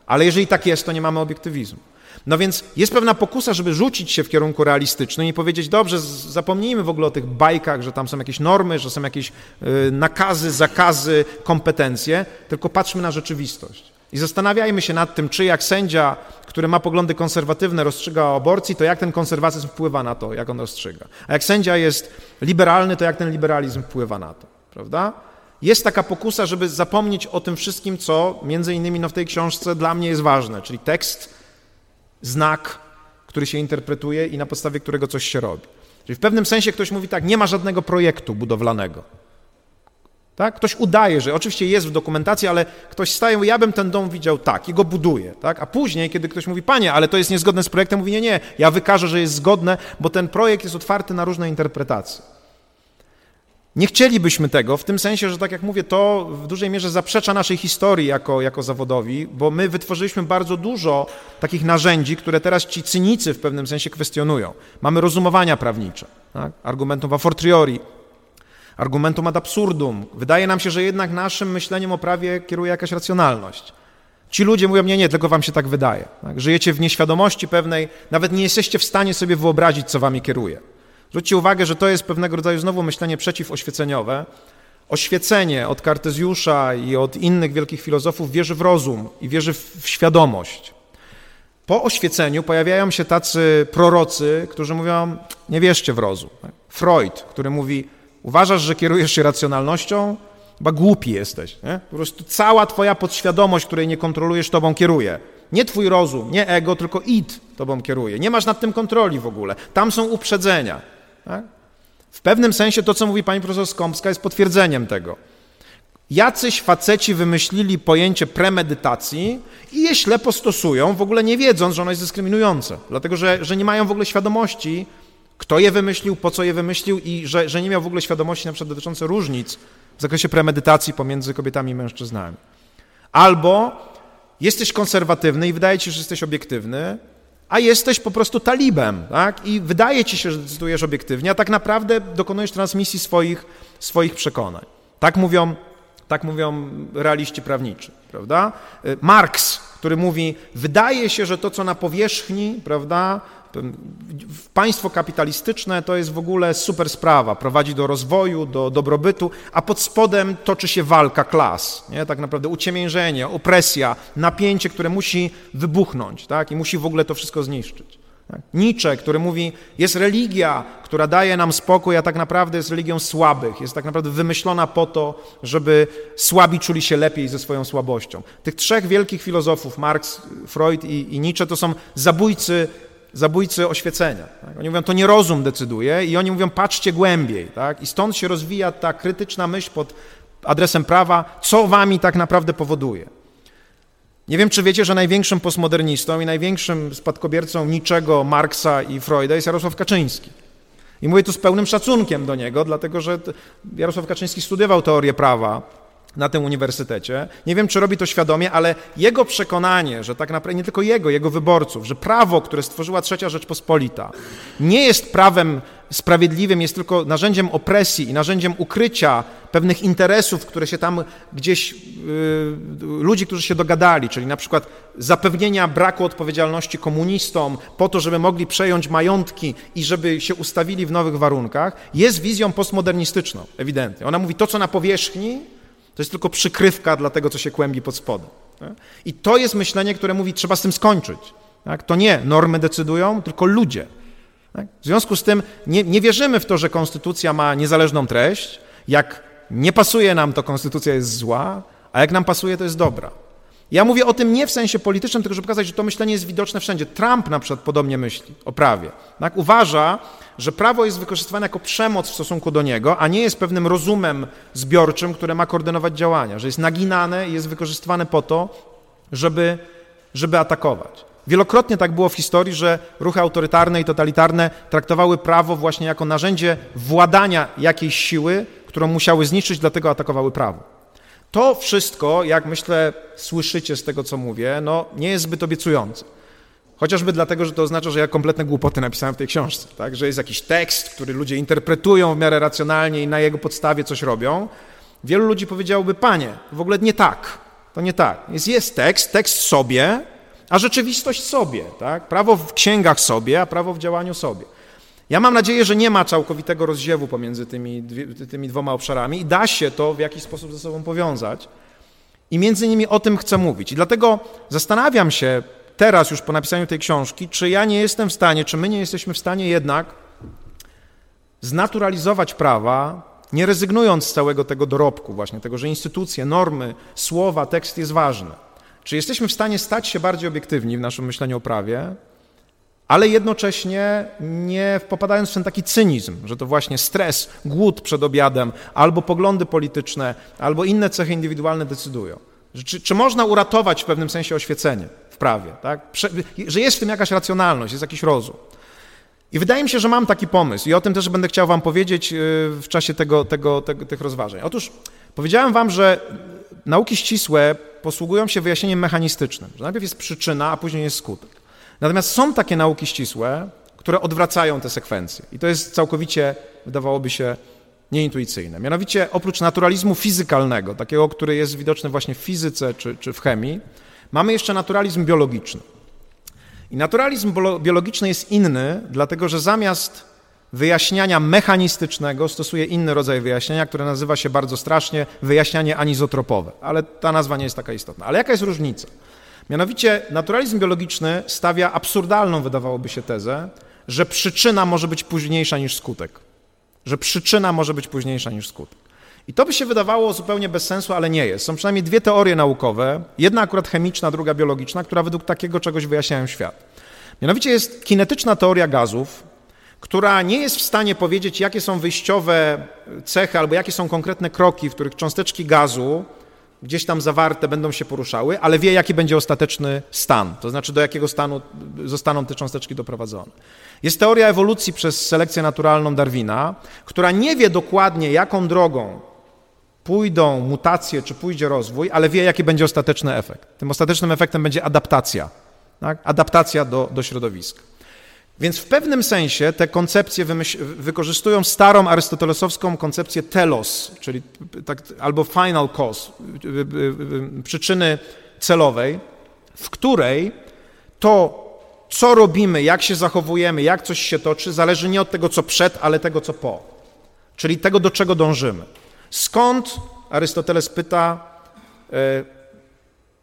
Ale jeżeli tak jest, to nie mamy obiektywizmu. No więc jest pewna pokusa, żeby rzucić się w kierunku realistycznym i powiedzieć, dobrze, zapomnijmy w ogóle o tych bajkach, że tam są jakieś normy, że są jakieś y, nakazy, zakazy, kompetencje, tylko patrzmy na rzeczywistość. I zastanawiajmy się nad tym, czy jak sędzia, który ma poglądy konserwatywne, rozstrzyga o aborcji, to jak ten konserwatyzm wpływa na to, jak on rozstrzyga. A jak sędzia jest liberalny, to jak ten liberalizm wpływa na to, prawda? Jest taka pokusa, żeby zapomnieć o tym wszystkim, co między innymi no, w tej książce dla mnie jest ważne, czyli tekst, znak, który się interpretuje i na podstawie którego coś się robi. Czyli w pewnym sensie ktoś mówi tak, nie ma żadnego projektu budowlanego. Tak? Ktoś udaje, że oczywiście jest w dokumentacji, ale ktoś staje, ja bym ten dom widział tak i go buduje. Tak? A później, kiedy ktoś mówi, panie, ale to jest niezgodne z projektem, mówi, nie, nie, ja wykażę, że jest zgodne, bo ten projekt jest otwarty na różne interpretacje. Nie chcielibyśmy tego, w tym sensie, że tak jak mówię, to w dużej mierze zaprzecza naszej historii jako, jako zawodowi, bo my wytworzyliśmy bardzo dużo takich narzędzi, które teraz ci cynicy w pewnym sensie kwestionują. Mamy rozumowania prawnicze, tak? argumentum a fortiori, argumentum ad absurdum. Wydaje nam się, że jednak naszym myśleniem o prawie kieruje jakaś racjonalność. Ci ludzie mówią, nie, nie, tylko wam się tak wydaje. Tak? Żyjecie w nieświadomości pewnej, nawet nie jesteście w stanie sobie wyobrazić, co wami kieruje. Zwróćcie uwagę, że to jest pewnego rodzaju znowu myślenie przeciwoświeceniowe. Oświecenie od Kartezjusza i od innych wielkich filozofów wierzy w rozum i wierzy w świadomość. Po oświeceniu pojawiają się tacy prorocy, którzy mówią, nie wierzcie w rozum. Freud, który mówi, uważasz, że kierujesz się racjonalnością? Chyba głupi jesteś. Nie? Po prostu cała twoja podświadomość, której nie kontrolujesz, tobą kieruje. Nie twój rozum, nie ego, tylko id tobą kieruje. Nie masz nad tym kontroli w ogóle. Tam są uprzedzenia. Tak? W pewnym sensie to, co mówi pani profesor Skąpska, jest potwierdzeniem tego. Jacyś faceci wymyślili pojęcie premedytacji i je ślepo stosują, w ogóle nie wiedząc, że ono jest dyskryminujące, dlatego że, że nie mają w ogóle świadomości, kto je wymyślił, po co je wymyślił i że, że nie miał w ogóle świadomości na przykład dotyczące różnic w zakresie premedytacji pomiędzy kobietami i mężczyznami. Albo jesteś konserwatywny i wydaje ci się, że jesteś obiektywny, a jesteś po prostu talibem, tak? I wydaje ci się, że decydujesz obiektywnie, a tak naprawdę dokonujesz transmisji swoich, swoich przekonań. Tak mówią, tak mówią realiści prawniczy, prawda? Marx, który mówi, wydaje się, że to, co na powierzchni, prawda, Państwo kapitalistyczne to jest w ogóle super sprawa, prowadzi do rozwoju, do dobrobytu, a pod spodem toczy się walka klas, nie? tak naprawdę uciemiężenie, opresja, napięcie, które musi wybuchnąć tak? i musi w ogóle to wszystko zniszczyć. Tak? Nietzsche, który mówi, jest religia, która daje nam spokój, a tak naprawdę jest religią słabych, jest tak naprawdę wymyślona po to, żeby słabi czuli się lepiej ze swoją słabością. Tych trzech wielkich filozofów, Marx, Freud i, i Nietzsche, to są zabójcy zabójcy oświecenia. Tak? Oni mówią, to nie rozum decyduje i oni mówią, patrzcie głębiej. Tak? I stąd się rozwija ta krytyczna myśl pod adresem prawa, co wami tak naprawdę powoduje. Nie wiem, czy wiecie, że największym postmodernistą i największym spadkobiercą niczego Marksa i Freuda jest Jarosław Kaczyński. I mówię tu z pełnym szacunkiem do niego, dlatego że Jarosław Kaczyński studiował teorię prawa na tym uniwersytecie. Nie wiem, czy robi to świadomie, ale jego przekonanie, że tak naprawdę nie tylko jego, jego wyborców, że prawo, które stworzyła Trzecia Rzeczpospolita, nie jest prawem sprawiedliwym, jest tylko narzędziem opresji i narzędziem ukrycia pewnych interesów, które się tam gdzieś, yy, ludzi, którzy się dogadali, czyli na przykład zapewnienia braku odpowiedzialności komunistom po to, żeby mogli przejąć majątki i żeby się ustawili w nowych warunkach, jest wizją postmodernistyczną, ewidentnie. Ona mówi to, co na powierzchni, to jest tylko przykrywka dla tego, co się kłębi pod spodem. I to jest myślenie, które mówi, trzeba z tym skończyć. Tak? To nie normy decydują, tylko ludzie. Tak? W związku z tym nie, nie wierzymy w to, że konstytucja ma niezależną treść. Jak nie pasuje nam, to konstytucja jest zła, a jak nam pasuje, to jest dobra. Ja mówię o tym nie w sensie politycznym, tylko żeby pokazać, że to myślenie jest widoczne wszędzie. Trump na przykład podobnie myśli o prawie. Tak? Uważa, że prawo jest wykorzystywane jako przemoc w stosunku do niego, a nie jest pewnym rozumem zbiorczym, które ma koordynować działania, że jest naginane i jest wykorzystywane po to, żeby, żeby atakować. Wielokrotnie tak było w historii, że ruchy autorytarne i totalitarne traktowały prawo właśnie jako narzędzie władania jakiejś siły, którą musiały zniszczyć, dlatego atakowały prawo. To wszystko, jak myślę, słyszycie z tego, co mówię, no, nie jest zbyt obiecujące. Chociażby dlatego, że to oznacza, że ja kompletne głupoty napisałem w tej książce, tak? że jest jakiś tekst, który ludzie interpretują w miarę racjonalnie i na jego podstawie coś robią. Wielu ludzi powiedziałoby, panie, w ogóle nie tak, to nie tak. Jest, jest tekst, tekst sobie, a rzeczywistość sobie. Tak? Prawo w księgach sobie, a prawo w działaniu sobie. Ja mam nadzieję, że nie ma całkowitego rozdziewu pomiędzy tymi, tymi dwoma obszarami i da się to w jakiś sposób ze sobą powiązać. I między innymi o tym chcę mówić. I dlatego zastanawiam się teraz już po napisaniu tej książki, czy ja nie jestem w stanie, czy my nie jesteśmy w stanie jednak znaturalizować prawa, nie rezygnując z całego tego dorobku, właśnie tego, że instytucje, normy, słowa, tekst jest ważny. Czy jesteśmy w stanie stać się bardziej obiektywni w naszym myśleniu o prawie, ale jednocześnie nie popadając w ten taki cynizm, że to właśnie stres, głód przed obiadem, albo poglądy polityczne, albo inne cechy indywidualne decydują. Czy, czy można uratować w pewnym sensie oświecenie w prawie, tak? Prze, że jest w tym jakaś racjonalność, jest jakiś rozum. I wydaje mi się, że mam taki pomysł i o tym też będę chciał wam powiedzieć y, w czasie tego, tego, tego, tych rozważań. Otóż powiedziałem wam, że nauki ścisłe posługują się wyjaśnieniem mechanistycznym, że najpierw jest przyczyna, a później jest skutek. Natomiast są takie nauki ścisłe, które odwracają te sekwencje. I to jest całkowicie, wydawałoby się, nieintuicyjne. Mianowicie oprócz naturalizmu fizykalnego, takiego, który jest widoczny właśnie w fizyce czy, czy w chemii, mamy jeszcze naturalizm biologiczny. I naturalizm biologiczny jest inny, dlatego że zamiast wyjaśniania mechanistycznego stosuje inny rodzaj wyjaśnienia, które nazywa się bardzo strasznie wyjaśnianie anizotropowe, ale ta nazwa nie jest taka istotna. Ale jaka jest różnica? Mianowicie naturalizm biologiczny stawia absurdalną, wydawałoby się, tezę, że przyczyna może być późniejsza niż skutek. Że przyczyna może być późniejsza niż skutek. I to by się wydawało zupełnie bez sensu, ale nie jest. Są przynajmniej dwie teorie naukowe, jedna akurat chemiczna, druga biologiczna, która według takiego czegoś wyjaśniają świat. Mianowicie jest kinetyczna teoria gazów, która nie jest w stanie powiedzieć, jakie są wyjściowe cechy albo jakie są konkretne kroki, w których cząsteczki gazu gdzieś tam zawarte będą się poruszały, ale wie, jaki będzie ostateczny stan, to znaczy do jakiego stanu zostaną te cząsteczki doprowadzone. Jest teoria ewolucji przez selekcję naturalną Darwina, która nie wie dokładnie, jaką drogą pójdą mutacje, czy pójdzie rozwój, ale wie, jaki będzie ostateczny efekt. Tym ostatecznym efektem będzie adaptacja, tak? adaptacja do, do środowiska. Więc w pewnym sensie te koncepcje wykorzystują starą arystotelesowską koncepcję telos, czyli tak, albo final cause, przyczyny celowej, w której to, co robimy, jak się zachowujemy, jak coś się toczy, zależy nie od tego, co przed, ale tego, co po. Czyli tego, do czego dążymy. Skąd, Arystoteles pyta, e,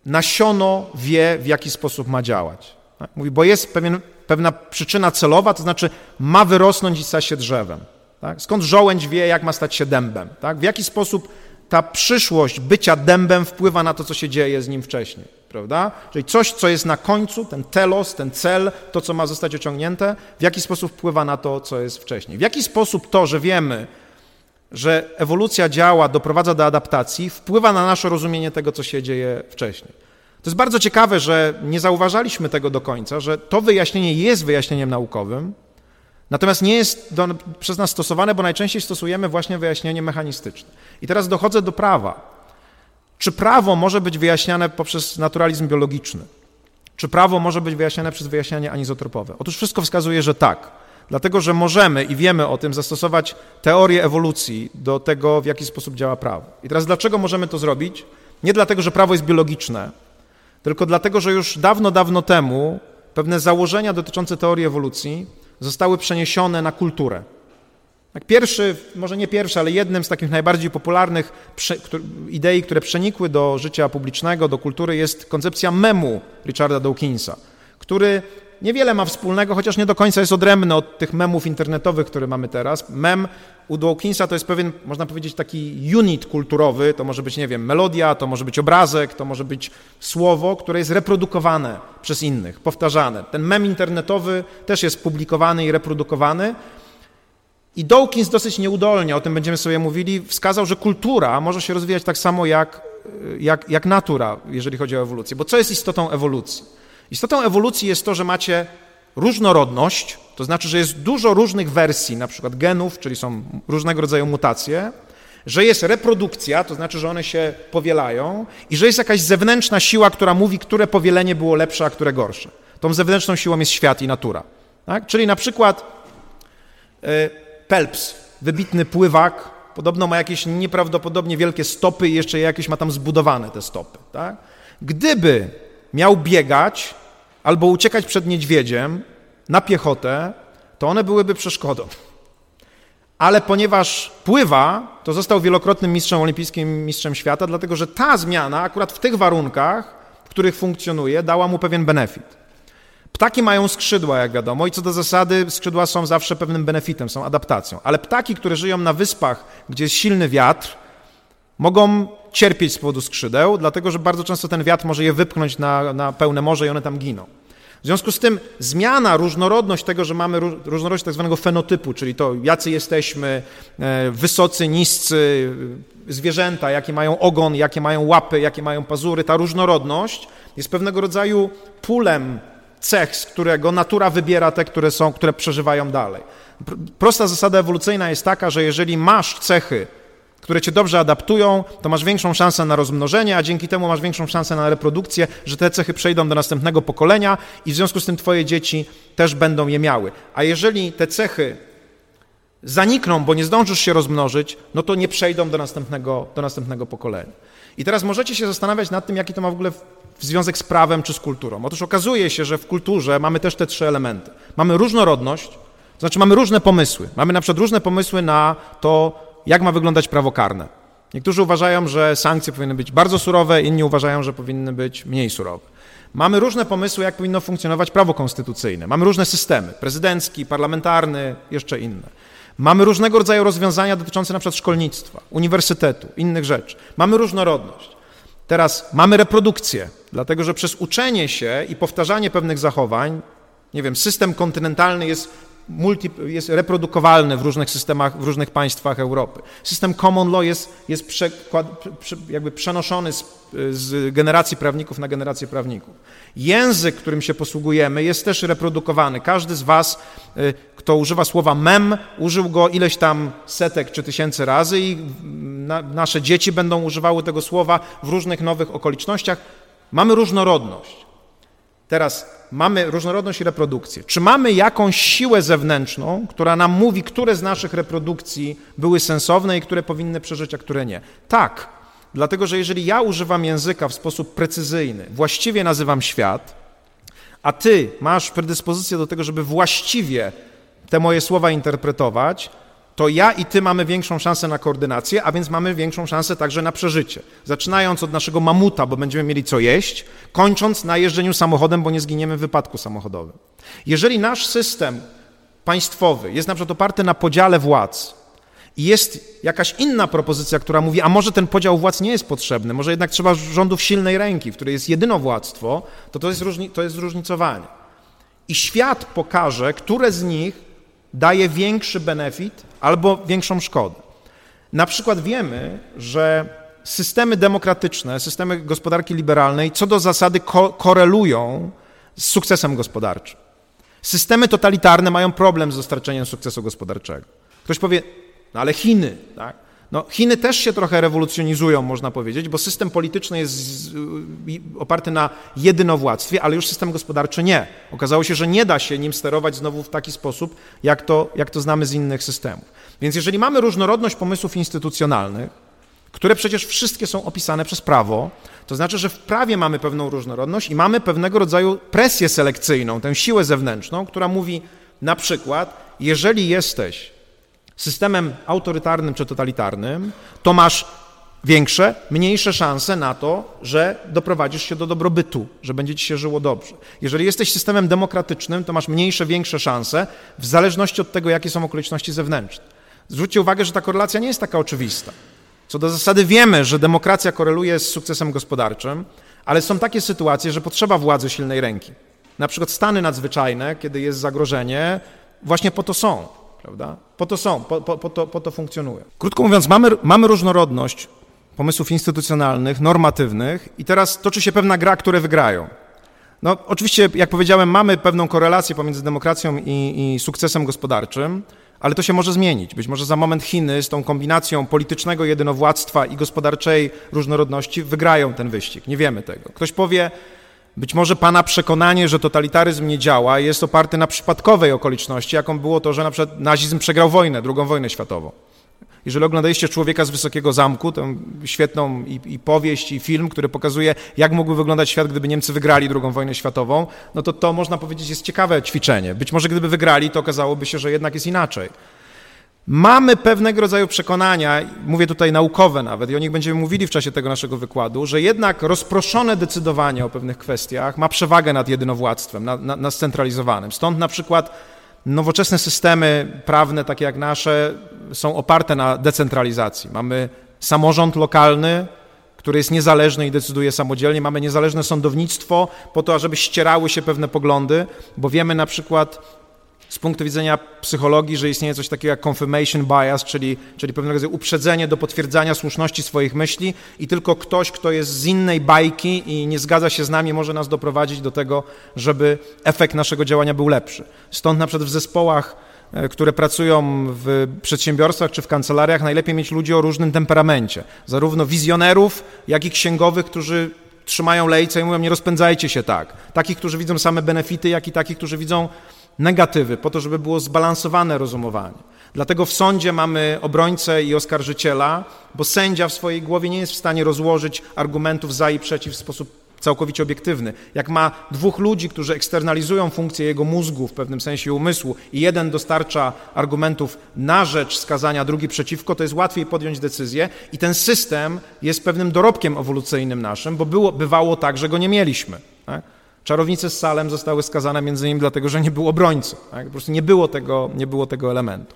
nasiono wie, w jaki sposób ma działać. Tak? Mówi, bo jest pewien pewna przyczyna celowa, to znaczy ma wyrosnąć i stać się drzewem. Tak? Skąd żołędź wie, jak ma stać się dębem? Tak? W jaki sposób ta przyszłość bycia dębem wpływa na to, co się dzieje z nim wcześniej, prawda? Czyli coś, co jest na końcu, ten telos, ten cel, to, co ma zostać osiągnięte, w jaki sposób wpływa na to, co jest wcześniej. W jaki sposób to, że wiemy, że ewolucja działa, doprowadza do adaptacji, wpływa na nasze rozumienie tego, co się dzieje wcześniej. To jest bardzo ciekawe, że nie zauważaliśmy tego do końca, że to wyjaśnienie jest wyjaśnieniem naukowym, natomiast nie jest do, przez nas stosowane, bo najczęściej stosujemy właśnie wyjaśnienie mechanistyczne. I teraz dochodzę do prawa. Czy prawo może być wyjaśniane poprzez naturalizm biologiczny? Czy prawo może być wyjaśniane przez wyjaśnianie anizotropowe? Otóż wszystko wskazuje, że tak. Dlatego, że możemy i wiemy o tym zastosować teorię ewolucji do tego, w jaki sposób działa prawo. I teraz dlaczego możemy to zrobić? Nie dlatego, że prawo jest biologiczne, tylko dlatego, że już dawno, dawno temu pewne założenia dotyczące teorii ewolucji zostały przeniesione na kulturę. Tak pierwszy, może nie pierwszy, ale jednym z takich najbardziej popularnych idei, które przenikły do życia publicznego, do kultury, jest koncepcja memu Richarda Dawkinsa, który niewiele ma wspólnego, chociaż nie do końca jest odrębny od tych memów internetowych, które mamy teraz. Mem u Dawkinsa to jest pewien, można powiedzieć, taki unit kulturowy. To może być, nie wiem, melodia, to może być obrazek, to może być słowo, które jest reprodukowane przez innych, powtarzane. Ten mem internetowy też jest publikowany i reprodukowany. I Dawkins dosyć nieudolnie, o tym będziemy sobie mówili, wskazał, że kultura może się rozwijać tak samo jak, jak, jak natura, jeżeli chodzi o ewolucję. Bo co jest istotą ewolucji? Istotą ewolucji jest to, że macie różnorodność, to znaczy, że jest dużo różnych wersji, na przykład genów, czyli są różnego rodzaju mutacje, że jest reprodukcja, to znaczy, że one się powielają i że jest jakaś zewnętrzna siła, która mówi, które powielenie było lepsze, a które gorsze. Tą zewnętrzną siłą jest świat i natura. Tak? Czyli na przykład y, Pelps, wybitny pływak, podobno ma jakieś nieprawdopodobnie wielkie stopy i jeszcze jakieś ma tam zbudowane te stopy. Tak? Gdyby miał biegać albo uciekać przed niedźwiedziem na piechotę, to one byłyby przeszkodą. ale ponieważ pływa, to został wielokrotnym mistrzem olimpijskim, mistrzem świata, dlatego że ta zmiana akurat w tych warunkach, w których funkcjonuje, dała mu pewien benefit. Ptaki mają skrzydła, jak wiadomo, i co do zasady skrzydła są zawsze pewnym benefitem, są adaptacją. Ale ptaki, które żyją na wyspach, gdzie jest silny wiatr, mogą cierpieć z powodu skrzydeł, dlatego że bardzo często ten wiatr może je wypchnąć na, na pełne morze i one tam giną. W związku z tym zmiana, różnorodność tego, że mamy różnorodność tak zwanego fenotypu, czyli to, jacy jesteśmy, e, wysocy, niscy, zwierzęta, jakie mają ogon, jakie mają łapy, jakie mają pazury, ta różnorodność jest pewnego rodzaju pulem cech, z którego natura wybiera te, które są, które przeżywają dalej. Prosta zasada ewolucyjna jest taka, że jeżeli masz cechy, które cię dobrze adaptują, to masz większą szansę na rozmnożenie, a dzięki temu masz większą szansę na reprodukcję, że te cechy przejdą do następnego pokolenia i w związku z tym twoje dzieci też będą je miały. A jeżeli te cechy zanikną, bo nie zdążysz się rozmnożyć, no to nie przejdą do następnego, do następnego pokolenia. I teraz możecie się zastanawiać nad tym, jaki to ma w ogóle związek z prawem czy z kulturą. Otóż okazuje się, że w kulturze mamy też te trzy elementy. Mamy różnorodność, to znaczy mamy różne pomysły. Mamy na przykład różne pomysły na to, jak ma wyglądać prawo karne. Niektórzy uważają, że sankcje powinny być bardzo surowe, inni uważają, że powinny być mniej surowe. Mamy różne pomysły, jak powinno funkcjonować prawo konstytucyjne. Mamy różne systemy, prezydencki, parlamentarny, jeszcze inne. Mamy różnego rodzaju rozwiązania dotyczące na przykład szkolnictwa, uniwersytetu, innych rzeczy. Mamy różnorodność. Teraz mamy reprodukcję, dlatego że przez uczenie się i powtarzanie pewnych zachowań, nie wiem, system kontynentalny jest multi, jest reprodukowalny w różnych systemach, w różnych państwach Europy. System common law jest, jest przekład, jakby przenoszony z, z generacji prawników na generację prawników. Język, którym się posługujemy, jest też reprodukowany. Każdy z Was, y, kto używa słowa mem, użył go ileś tam setek czy tysięcy razy i na, nasze dzieci będą używały tego słowa w różnych nowych okolicznościach. Mamy różnorodność. Teraz mamy różnorodność i reprodukcję. Czy mamy jakąś siłę zewnętrzną, która nam mówi, które z naszych reprodukcji były sensowne i które powinny przeżyć, a które nie? Tak, dlatego że jeżeli ja używam języka w sposób precyzyjny, właściwie nazywam świat, a ty masz predyspozycję do tego, żeby właściwie te moje słowa interpretować, to ja i ty mamy większą szansę na koordynację, a więc mamy większą szansę także na przeżycie. Zaczynając od naszego mamuta, bo będziemy mieli co jeść, kończąc na jeżdżeniu samochodem, bo nie zginiemy w wypadku samochodowym. Jeżeli nasz system państwowy jest na przykład oparty na podziale władz i jest jakaś inna propozycja, która mówi, a może ten podział władz nie jest potrzebny, może jednak trzeba rządów silnej ręki, w której jest jedynowładztwo, to to jest, różni, to jest zróżnicowanie. I świat pokaże, które z nich daje większy benefit albo większą szkodę. Na przykład wiemy, że systemy demokratyczne, systemy gospodarki liberalnej co do zasady ko korelują z sukcesem gospodarczym. Systemy totalitarne mają problem z dostarczeniem sukcesu gospodarczego. Ktoś powie, no ale Chiny, tak? No, Chiny też się trochę rewolucjonizują, można powiedzieć, bo system polityczny jest oparty na jedynowładztwie, ale już system gospodarczy nie. Okazało się, że nie da się nim sterować znowu w taki sposób, jak to, jak to znamy z innych systemów. Więc jeżeli mamy różnorodność pomysłów instytucjonalnych, które przecież wszystkie są opisane przez prawo, to znaczy, że w prawie mamy pewną różnorodność i mamy pewnego rodzaju presję selekcyjną, tę siłę zewnętrzną, która mówi na przykład, jeżeli jesteś systemem autorytarnym czy totalitarnym, to masz większe, mniejsze szanse na to, że doprowadzisz się do dobrobytu, że będzie ci się żyło dobrze. Jeżeli jesteś systemem demokratycznym, to masz mniejsze, większe szanse w zależności od tego, jakie są okoliczności zewnętrzne. Zwróćcie uwagę, że ta korelacja nie jest taka oczywista. Co do zasady wiemy, że demokracja koreluje z sukcesem gospodarczym, ale są takie sytuacje, że potrzeba władzy silnej ręki. Na przykład stany nadzwyczajne, kiedy jest zagrożenie, właśnie po to są prawda? Po to są, po, po, po, to, po to funkcjonują. Krótko mówiąc, mamy, mamy różnorodność pomysłów instytucjonalnych, normatywnych i teraz toczy się pewna gra, które wygrają. No, oczywiście, jak powiedziałem, mamy pewną korelację pomiędzy demokracją i, i sukcesem gospodarczym, ale to się może zmienić. Być może za moment Chiny z tą kombinacją politycznego jedynowładztwa i gospodarczej różnorodności wygrają ten wyścig. Nie wiemy tego. Ktoś powie, być może Pana przekonanie, że totalitaryzm nie działa, jest oparte na przypadkowej okoliczności, jaką było to, że na przykład nazizm przegrał wojnę, drugą wojnę światową. Jeżeli oglądaliście Człowieka z Wysokiego Zamku, tę świetną i, i, powieść, i film, który pokazuje, jak mógłby wyglądać świat, gdyby Niemcy wygrali drugą wojnę światową, no to to można powiedzieć jest ciekawe ćwiczenie. Być może gdyby wygrali, to okazałoby się, że jednak jest inaczej. Mamy pewnego rodzaju przekonania, mówię tutaj naukowe nawet, i o nich będziemy mówili w czasie tego naszego wykładu, że jednak rozproszone decydowanie o pewnych kwestiach ma przewagę nad jedynowładztwem, nad, nad, scentralizowanym. Stąd na przykład nowoczesne systemy prawne, takie jak nasze, są oparte na decentralizacji. Mamy samorząd lokalny, który jest niezależny i decyduje samodzielnie. Mamy niezależne sądownictwo po to, żeby ścierały się pewne poglądy, bo wiemy na przykład z punktu widzenia psychologii, że istnieje coś takiego jak confirmation bias, czyli, czyli pewnego rodzaju uprzedzenie do potwierdzania słuszności swoich myśli i tylko ktoś, kto jest z innej bajki i nie zgadza się z nami, może nas doprowadzić do tego, żeby efekt naszego działania był lepszy. Stąd na przykład w zespołach, e, które pracują w przedsiębiorstwach czy w kancelariach, najlepiej mieć ludzi o różnym temperamencie. Zarówno wizjonerów, jak i księgowych, którzy trzymają lejce i mówią, nie rozpędzajcie się tak. Takich, którzy widzą same benefity, jak i takich, którzy widzą negatywy, po to, żeby było zbalansowane rozumowanie. Dlatego w sądzie mamy obrońcę i oskarżyciela, bo sędzia w swojej głowie nie jest w stanie rozłożyć argumentów za i przeciw w sposób całkowicie obiektywny. Jak ma dwóch ludzi, którzy eksternalizują funkcję jego mózgu, w pewnym sensie umysłu, i jeden dostarcza argumentów na rzecz skazania, drugi przeciwko, to jest łatwiej podjąć decyzję i ten system jest pewnym dorobkiem ewolucyjnym naszym, bo było, bywało tak, że go nie mieliśmy. Tak? Czarownice z Salem zostały skazane między innymi dlatego, że nie było obrońcy. Tak? Po prostu nie było, tego, nie było tego elementu.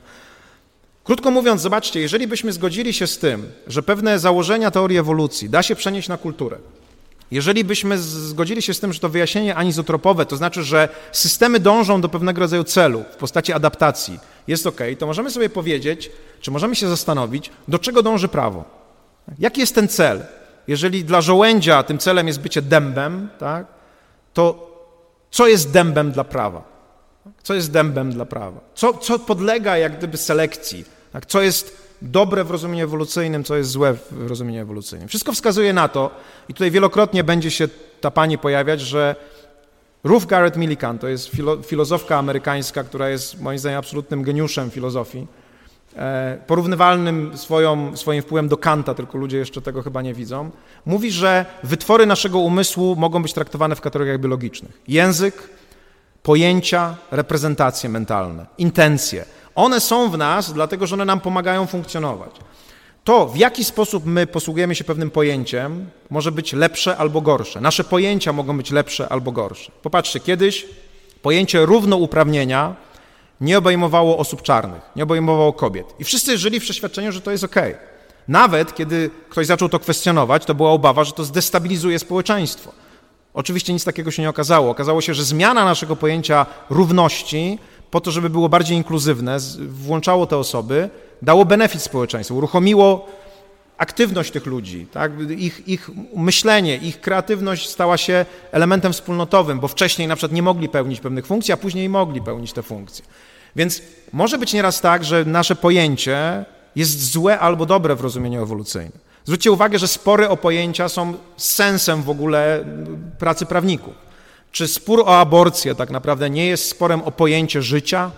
Krótko mówiąc, zobaczcie, jeżeli byśmy zgodzili się z tym, że pewne założenia teorii ewolucji da się przenieść na kulturę, jeżeli byśmy zgodzili się z tym, że to wyjaśnienie anizotropowe, to znaczy, że systemy dążą do pewnego rodzaju celu w postaci adaptacji, jest ok, to możemy sobie powiedzieć, czy możemy się zastanowić, do czego dąży prawo. Jaki jest ten cel? Jeżeli dla żołędzia tym celem jest bycie dębem, tak, to co jest dębem dla prawa? Co jest dębem dla prawa? Co, co podlega jak gdyby selekcji? Tak? Co jest dobre w rozumieniu ewolucyjnym, co jest złe w rozumieniu ewolucyjnym? Wszystko wskazuje na to, i tutaj wielokrotnie będzie się ta pani pojawiać, że Ruth Garrett Millikan to jest filo, filozofka amerykańska, która jest moim zdaniem absolutnym geniuszem filozofii, porównywalnym swoją, swoim wpływem do Kanta, tylko ludzie jeszcze tego chyba nie widzą, mówi, że wytwory naszego umysłu mogą być traktowane w kategoriach biologicznych. Język, pojęcia, reprezentacje mentalne, intencje. One są w nas, dlatego że one nam pomagają funkcjonować. To, w jaki sposób my posługujemy się pewnym pojęciem, może być lepsze albo gorsze. Nasze pojęcia mogą być lepsze albo gorsze. Popatrzcie, kiedyś pojęcie równouprawnienia nie obejmowało osób czarnych, nie obejmowało kobiet. I wszyscy żyli w przeświadczeniu, że to jest ok. Nawet kiedy ktoś zaczął to kwestionować, to była obawa, że to zdestabilizuje społeczeństwo. Oczywiście nic takiego się nie okazało. Okazało się, że zmiana naszego pojęcia równości, po to, żeby było bardziej inkluzywne, włączało te osoby, dało benefit społeczeństwu, uruchomiło aktywność tych ludzi, tak? ich, ich myślenie, ich kreatywność stała się elementem wspólnotowym, bo wcześniej na przykład nie mogli pełnić pewnych funkcji, a później mogli pełnić te funkcje. Więc może być nieraz tak, że nasze pojęcie jest złe albo dobre w rozumieniu ewolucyjnym. Zwróćcie uwagę, że spory o pojęcia są sensem w ogóle pracy prawników. Czy spór o aborcję tak naprawdę nie jest sporem o pojęcie życia?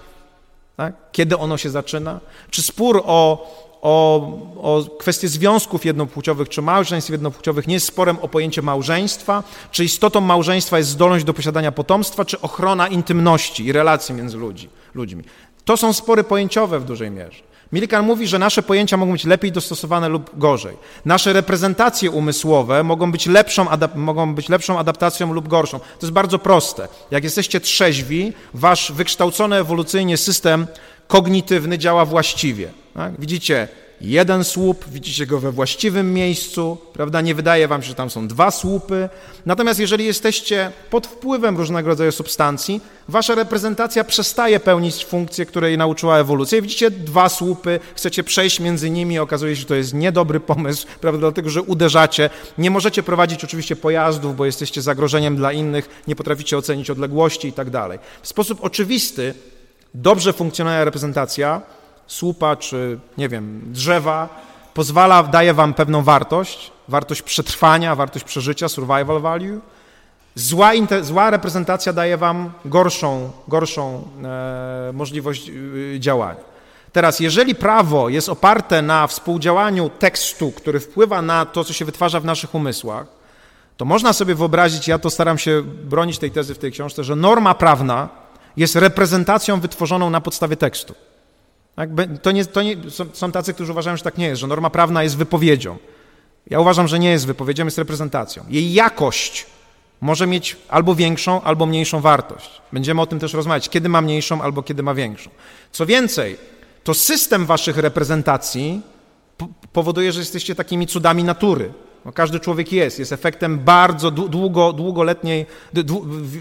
Tak? Kiedy ono się zaczyna? Czy spór o o, o związków jednopłciowych czy małżeństw jednopłciowych nie jest sporem o pojęcie małżeństwa, czy istotą małżeństwa jest zdolność do posiadania potomstwa, czy ochrona intymności i relacji między ludzi, ludźmi. To są spory pojęciowe w dużej mierze. Millikan mówi, że nasze pojęcia mogą być lepiej dostosowane lub gorzej. Nasze reprezentacje umysłowe mogą być, lepszą, mogą być lepszą adaptacją lub gorszą. To jest bardzo proste. Jak jesteście trzeźwi, wasz wykształcony ewolucyjnie system kognitywny działa właściwie. Tak? Widzicie jeden słup, widzicie go we właściwym miejscu, prawda? Nie wydaje wam się, że tam są dwa słupy. Natomiast jeżeli jesteście pod wpływem różnego rodzaju substancji, wasza reprezentacja przestaje pełnić funkcję, której nauczyła ewolucja. Widzicie dwa słupy, chcecie przejść między nimi, okazuje się, że to jest niedobry pomysł, prawda? Dlatego, że uderzacie. Nie możecie prowadzić oczywiście pojazdów, bo jesteście zagrożeniem dla innych, nie potraficie ocenić odległości i tak dalej. W sposób oczywisty dobrze funkcjonująca reprezentacja słupa czy, nie wiem, drzewa pozwala, daje wam pewną wartość, wartość przetrwania, wartość przeżycia, survival value. Zła, zła reprezentacja daje wam gorszą, gorszą e, możliwość e, działania. Teraz, jeżeli prawo jest oparte na współdziałaniu tekstu, który wpływa na to, co się wytwarza w naszych umysłach, to można sobie wyobrazić, ja to staram się bronić tej tezy w tej książce, że norma prawna jest reprezentacją wytworzoną na podstawie tekstu. Tak? To nie, to nie, są, są tacy, którzy uważają, że tak nie jest, że norma prawna jest wypowiedzią. Ja uważam, że nie jest wypowiedzią, jest reprezentacją. Jej jakość może mieć albo większą, albo mniejszą wartość. Będziemy o tym też rozmawiać, kiedy ma mniejszą, albo kiedy ma większą. Co więcej, to system waszych reprezentacji powoduje, że jesteście takimi cudami natury. No, każdy człowiek jest, jest efektem bardzo długo, długoletniej,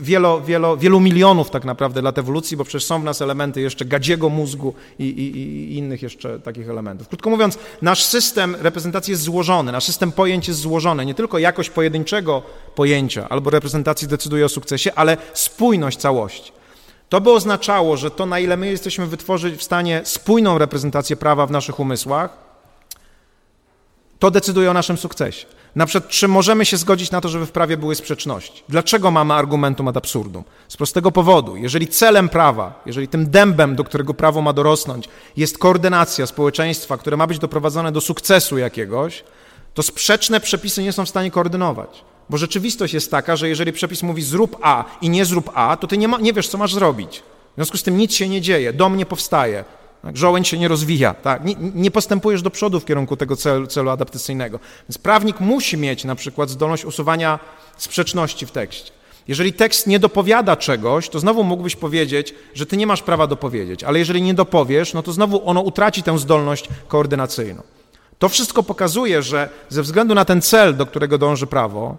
wielo, wielo, wielu milionów tak naprawdę lat ewolucji, bo przecież są w nas elementy jeszcze gadziego mózgu i, i, i, innych jeszcze takich elementów. Krótko mówiąc, nasz system reprezentacji jest złożony, nasz system pojęć jest złożony. Nie tylko jakość pojedynczego pojęcia albo reprezentacji decyduje o sukcesie, ale spójność całości. To by oznaczało, że to, na ile my jesteśmy wytworzyć w stanie spójną reprezentację prawa w naszych umysłach, to decyduje o naszym sukcesie. Na przykład, czy możemy się zgodzić na to, żeby w prawie były sprzeczności? Dlaczego mamy argumentum ad absurdum? Z prostego powodu. Jeżeli celem prawa, jeżeli tym dębem, do którego prawo ma dorosnąć, jest koordynacja społeczeństwa, które ma być doprowadzone do sukcesu jakiegoś, to sprzeczne przepisy nie są w stanie koordynować. Bo rzeczywistość jest taka, że jeżeli przepis mówi zrób A i nie zrób A, to ty nie, ma, nie wiesz, co masz zrobić. W związku z tym nic się nie dzieje, dom nie powstaje, tak? Żołędź się nie rozwija, tak? nie, nie, postępujesz do przodu w kierunku tego celu, celu adaptacyjnego. Więc prawnik musi mieć na przykład zdolność usuwania sprzeczności w tekście. Jeżeli tekst nie dopowiada czegoś, to znowu mógłbyś powiedzieć, że ty nie masz prawa dopowiedzieć, ale jeżeli nie dopowiesz, no to znowu ono utraci tę zdolność koordynacyjną. To wszystko pokazuje, że ze względu na ten cel, do którego dąży prawo,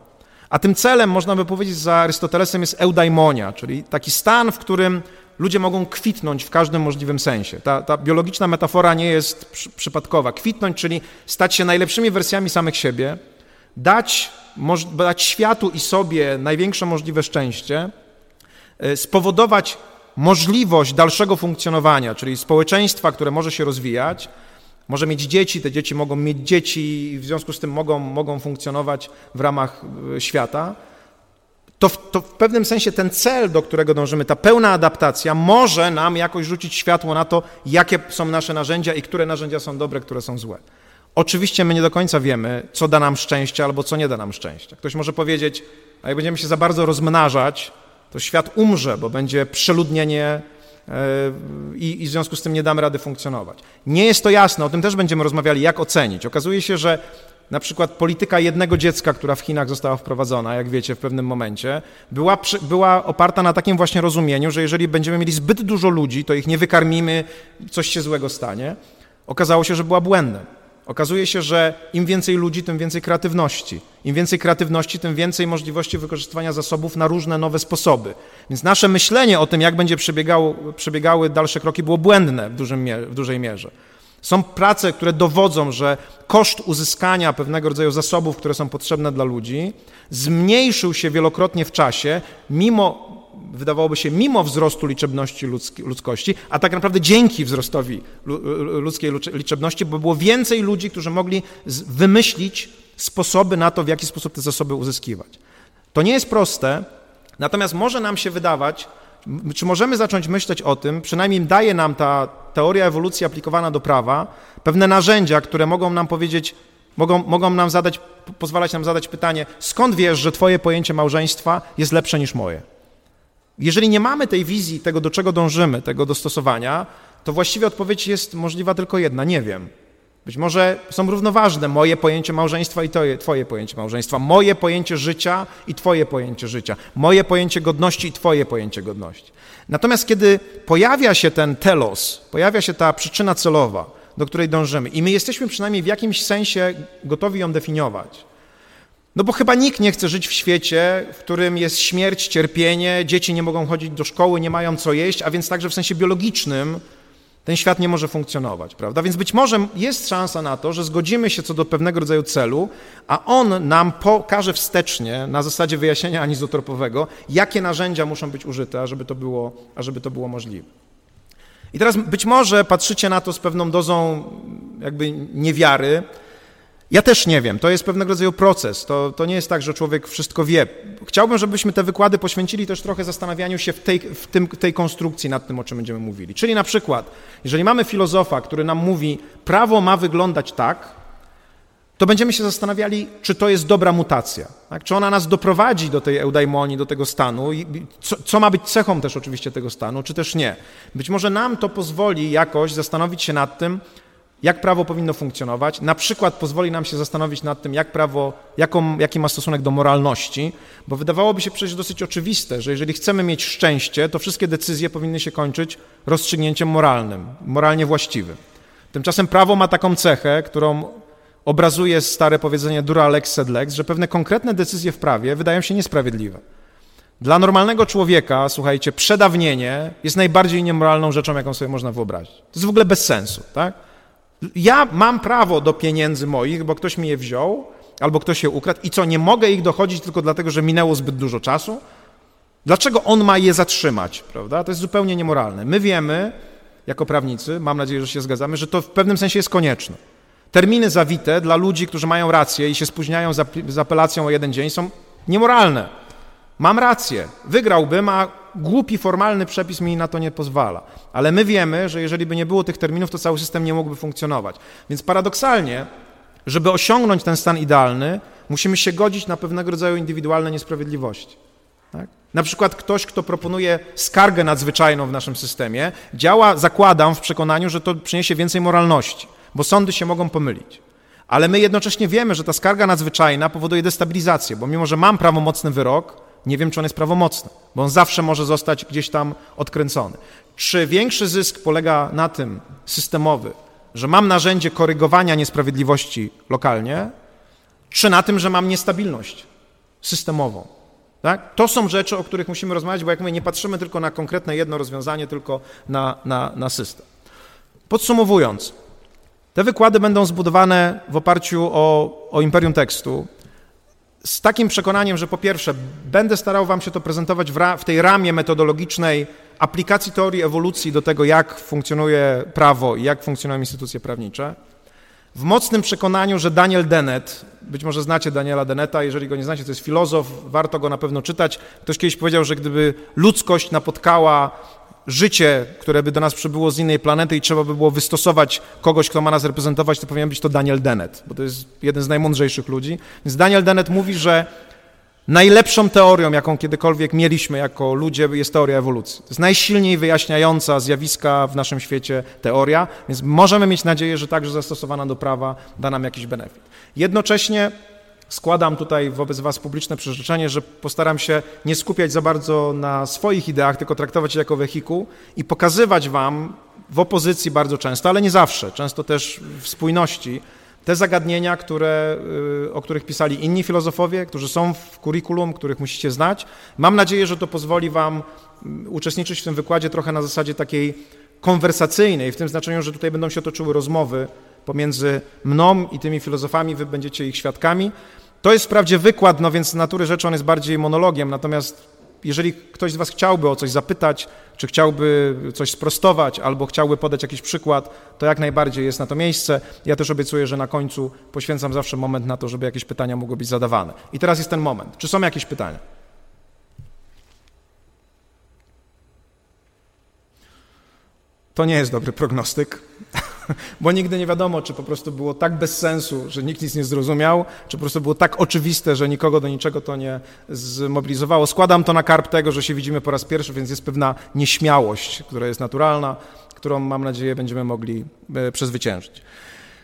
a tym celem, można by powiedzieć, za Arystotelesem jest eudaimonia, czyli taki stan, w którym ludzie mogą kwitnąć w każdym możliwym sensie. Ta, ta biologiczna metafora nie jest przy, przypadkowa. Kwitnąć, czyli stać się najlepszymi wersjami samych siebie, dać, moż, dać światu i sobie największe możliwe szczęście, e, spowodować możliwość dalszego funkcjonowania, czyli społeczeństwa, które może się rozwijać, może mieć dzieci, te dzieci mogą mieć dzieci i w związku z tym mogą, mogą funkcjonować w ramach e, świata to w, to w pewnym sensie ten cel, do którego dążymy, ta pełna adaptacja, może nam jakoś rzucić światło na to, jakie są nasze narzędzia i które narzędzia są dobre, które są złe. Oczywiście my nie do końca wiemy, co da nam szczęście albo co nie da nam szczęścia. Ktoś może powiedzieć, a jak będziemy się za bardzo rozmnażać, to świat umrze, bo będzie przeludnienie e, i, i w związku z tym nie damy rady funkcjonować. Nie jest to jasne, o tym też będziemy rozmawiali, jak ocenić. Okazuje się, że na przykład polityka jednego dziecka, która w Chinach została wprowadzona, jak wiecie, w pewnym momencie, była, była oparta na takim właśnie rozumieniu, że jeżeli będziemy mieli zbyt dużo ludzi, to ich nie wykarmimy, coś się złego stanie. Okazało się, że była błędem. Okazuje się, że im więcej ludzi, tym więcej kreatywności. Im więcej kreatywności, tym więcej możliwości wykorzystywania zasobów na różne nowe sposoby. Więc nasze myślenie o tym, jak będzie przebiegały dalsze kroki, było błędne w, dużym, w dużej mierze. Są prace, które dowodzą, że koszt uzyskania pewnego rodzaju zasobów, które są potrzebne dla ludzi, zmniejszył się wielokrotnie w czasie, mimo, wydawałoby się, mimo wzrostu liczebności ludzkości, a tak naprawdę dzięki wzrostowi ludzkiej liczebności, bo było więcej ludzi, którzy mogli wymyślić sposoby na to, w jaki sposób te zasoby uzyskiwać. To nie jest proste, natomiast może nam się wydawać, czy możemy zacząć myśleć o tym, przynajmniej daje nam ta teoria ewolucji aplikowana do prawa, pewne narzędzia, które mogą nam powiedzieć, mogą, mogą nam zadać, pozwalać nam zadać pytanie, skąd wiesz, że twoje pojęcie małżeństwa jest lepsze niż moje? Jeżeli nie mamy tej wizji, tego do czego dążymy, tego dostosowania, to właściwie odpowiedź jest możliwa tylko jedna, nie wiem. Być może są równoważne moje pojęcie małżeństwa i twoje, twoje pojęcie małżeństwa, moje pojęcie życia i twoje pojęcie życia, moje pojęcie godności i twoje pojęcie godności. Natomiast kiedy pojawia się ten telos, pojawia się ta przyczyna celowa, do której dążymy i my jesteśmy przynajmniej w jakimś sensie gotowi ją definiować, no bo chyba nikt nie chce żyć w świecie, w którym jest śmierć, cierpienie, dzieci nie mogą chodzić do szkoły, nie mają co jeść, a więc także w sensie biologicznym ten świat nie może funkcjonować, prawda? Więc być może jest szansa na to, że zgodzimy się co do pewnego rodzaju celu, a on nam pokaże wstecznie, na zasadzie wyjaśnienia anizotropowego, jakie narzędzia muszą być użyte, ażeby to było, ażeby to było możliwe. I teraz być może patrzycie na to z pewną dozą jakby niewiary, ja też nie wiem, to jest pewnego rodzaju proces, to, to nie jest tak, że człowiek wszystko wie. Chciałbym, żebyśmy te wykłady poświęcili też trochę zastanawianiu się w tej, w tym, tej konstrukcji nad tym, o czym będziemy mówili. Czyli na przykład, jeżeli mamy filozofa, który nam mówi, prawo ma wyglądać tak, to będziemy się zastanawiali, czy to jest dobra mutacja. Tak? Czy ona nas doprowadzi do tej eudaimonii, do tego stanu, co, co, ma być cechą też oczywiście tego stanu, czy też nie. Być może nam to pozwoli jakoś zastanowić się nad tym, jak prawo powinno funkcjonować. Na przykład pozwoli nam się zastanowić nad tym, jak prawo, jaką, jaki ma stosunek do moralności, bo wydawałoby się przecież dosyć oczywiste, że jeżeli chcemy mieć szczęście, to wszystkie decyzje powinny się kończyć rozstrzygnięciem moralnym, moralnie właściwym. Tymczasem prawo ma taką cechę, którą obrazuje stare powiedzenie dura lex sed lex, że pewne konkretne decyzje w prawie wydają się niesprawiedliwe. Dla normalnego człowieka, słuchajcie, przedawnienie jest najbardziej niemoralną rzeczą, jaką sobie można wyobrazić. To jest w ogóle bez sensu, tak? Ja mam prawo do pieniędzy moich, bo ktoś mi je wziął, albo ktoś je ukradł i co, nie mogę ich dochodzić tylko dlatego, że minęło zbyt dużo czasu? Dlaczego on ma je zatrzymać, prawda? To jest zupełnie niemoralne. My wiemy, jako prawnicy, mam nadzieję, że się zgadzamy, że to w pewnym sensie jest konieczne. Terminy zawite dla ludzi, którzy mają rację i się spóźniają z apelacją o jeden dzień, są niemoralne. Mam rację, wygrałbym, a głupi formalny przepis mi na to nie pozwala. Ale my wiemy, że jeżeli by nie było tych terminów, to cały system nie mógłby funkcjonować. Więc paradoksalnie, żeby osiągnąć ten stan idealny, musimy się godzić na pewnego rodzaju indywidualne niesprawiedliwości. Tak? Na przykład ktoś, kto proponuje skargę nadzwyczajną w naszym systemie, działa, zakładam, w przekonaniu, że to przyniesie więcej moralności, bo sądy się mogą pomylić. Ale my jednocześnie wiemy, że ta skarga nadzwyczajna powoduje destabilizację, bo mimo, że mam prawomocny wyrok, nie wiem, czy on jest prawomocny, bo on zawsze może zostać gdzieś tam odkręcony. Czy większy zysk polega na tym, systemowy, że mam narzędzie korygowania niesprawiedliwości lokalnie, czy na tym, że mam niestabilność systemową? Tak? To są rzeczy, o których musimy rozmawiać, bo jak mówię, nie patrzymy tylko na konkretne jedno rozwiązanie, tylko na, na, na system. Podsumowując, te wykłady będą zbudowane w oparciu o, o imperium tekstu, z takim przekonaniem, że po pierwsze, będę starał Wam się to prezentować w, ra, w, tej ramie metodologicznej aplikacji teorii ewolucji do tego, jak funkcjonuje prawo i jak funkcjonują instytucje prawnicze. W mocnym przekonaniu, że Daniel Dennett, być może znacie Daniela Dennetta, jeżeli go nie znacie, to jest filozof, warto go na pewno czytać. Ktoś kiedyś powiedział, że gdyby ludzkość napotkała życie, które by do nas przybyło z innej planety i trzeba by było wystosować kogoś, kto ma nas reprezentować, to powinien być to Daniel Dennett, bo to jest jeden z najmądrzejszych ludzi. Więc Daniel Dennett mówi, że najlepszą teorią, jaką kiedykolwiek mieliśmy jako ludzie, jest teoria ewolucji. To jest najsilniej wyjaśniająca zjawiska w naszym świecie teoria, więc możemy mieć nadzieję, że także zastosowana do prawa da nam jakiś benefit. Jednocześnie Składam tutaj wobec Was publiczne przyrzeczenie, że postaram się nie skupiać za bardzo na swoich ideach, tylko traktować je jako wehikuł i pokazywać Wam w opozycji bardzo często, ale nie zawsze, często też w spójności, te zagadnienia, które, y, o których pisali inni filozofowie, którzy są w kurikulum, których musicie znać. Mam nadzieję, że to pozwoli Wam mm, uczestniczyć w tym wykładzie trochę na zasadzie takiej konwersacyjnej, w tym znaczeniu, że tutaj będą się toczyły rozmowy pomiędzy mną i tymi filozofami, wy będziecie ich świadkami. To jest wprawdzie wykład, no więc z natury rzeczy on jest bardziej monologiem, natomiast jeżeli ktoś z Was chciałby o coś zapytać, czy chciałby coś sprostować, albo chciałby podać jakiś przykład, to jak najbardziej jest na to miejsce. Ja też obiecuję, że na końcu poświęcam zawsze moment na to, żeby jakieś pytania mogły być zadawane. I teraz jest ten moment. Czy są jakieś pytania? To nie jest dobry prognostyk. bo nigdy nie wiadomo, czy po prostu było tak bez sensu, że nikt nic nie zrozumiał, czy po prostu było tak oczywiste, że nikogo do niczego to nie zmobilizowało. Składam to na karp tego, że się widzimy po raz pierwszy, więc jest pewna nieśmiałość, która jest naturalna, którą mam nadzieję będziemy mogli e, przezwyciężyć.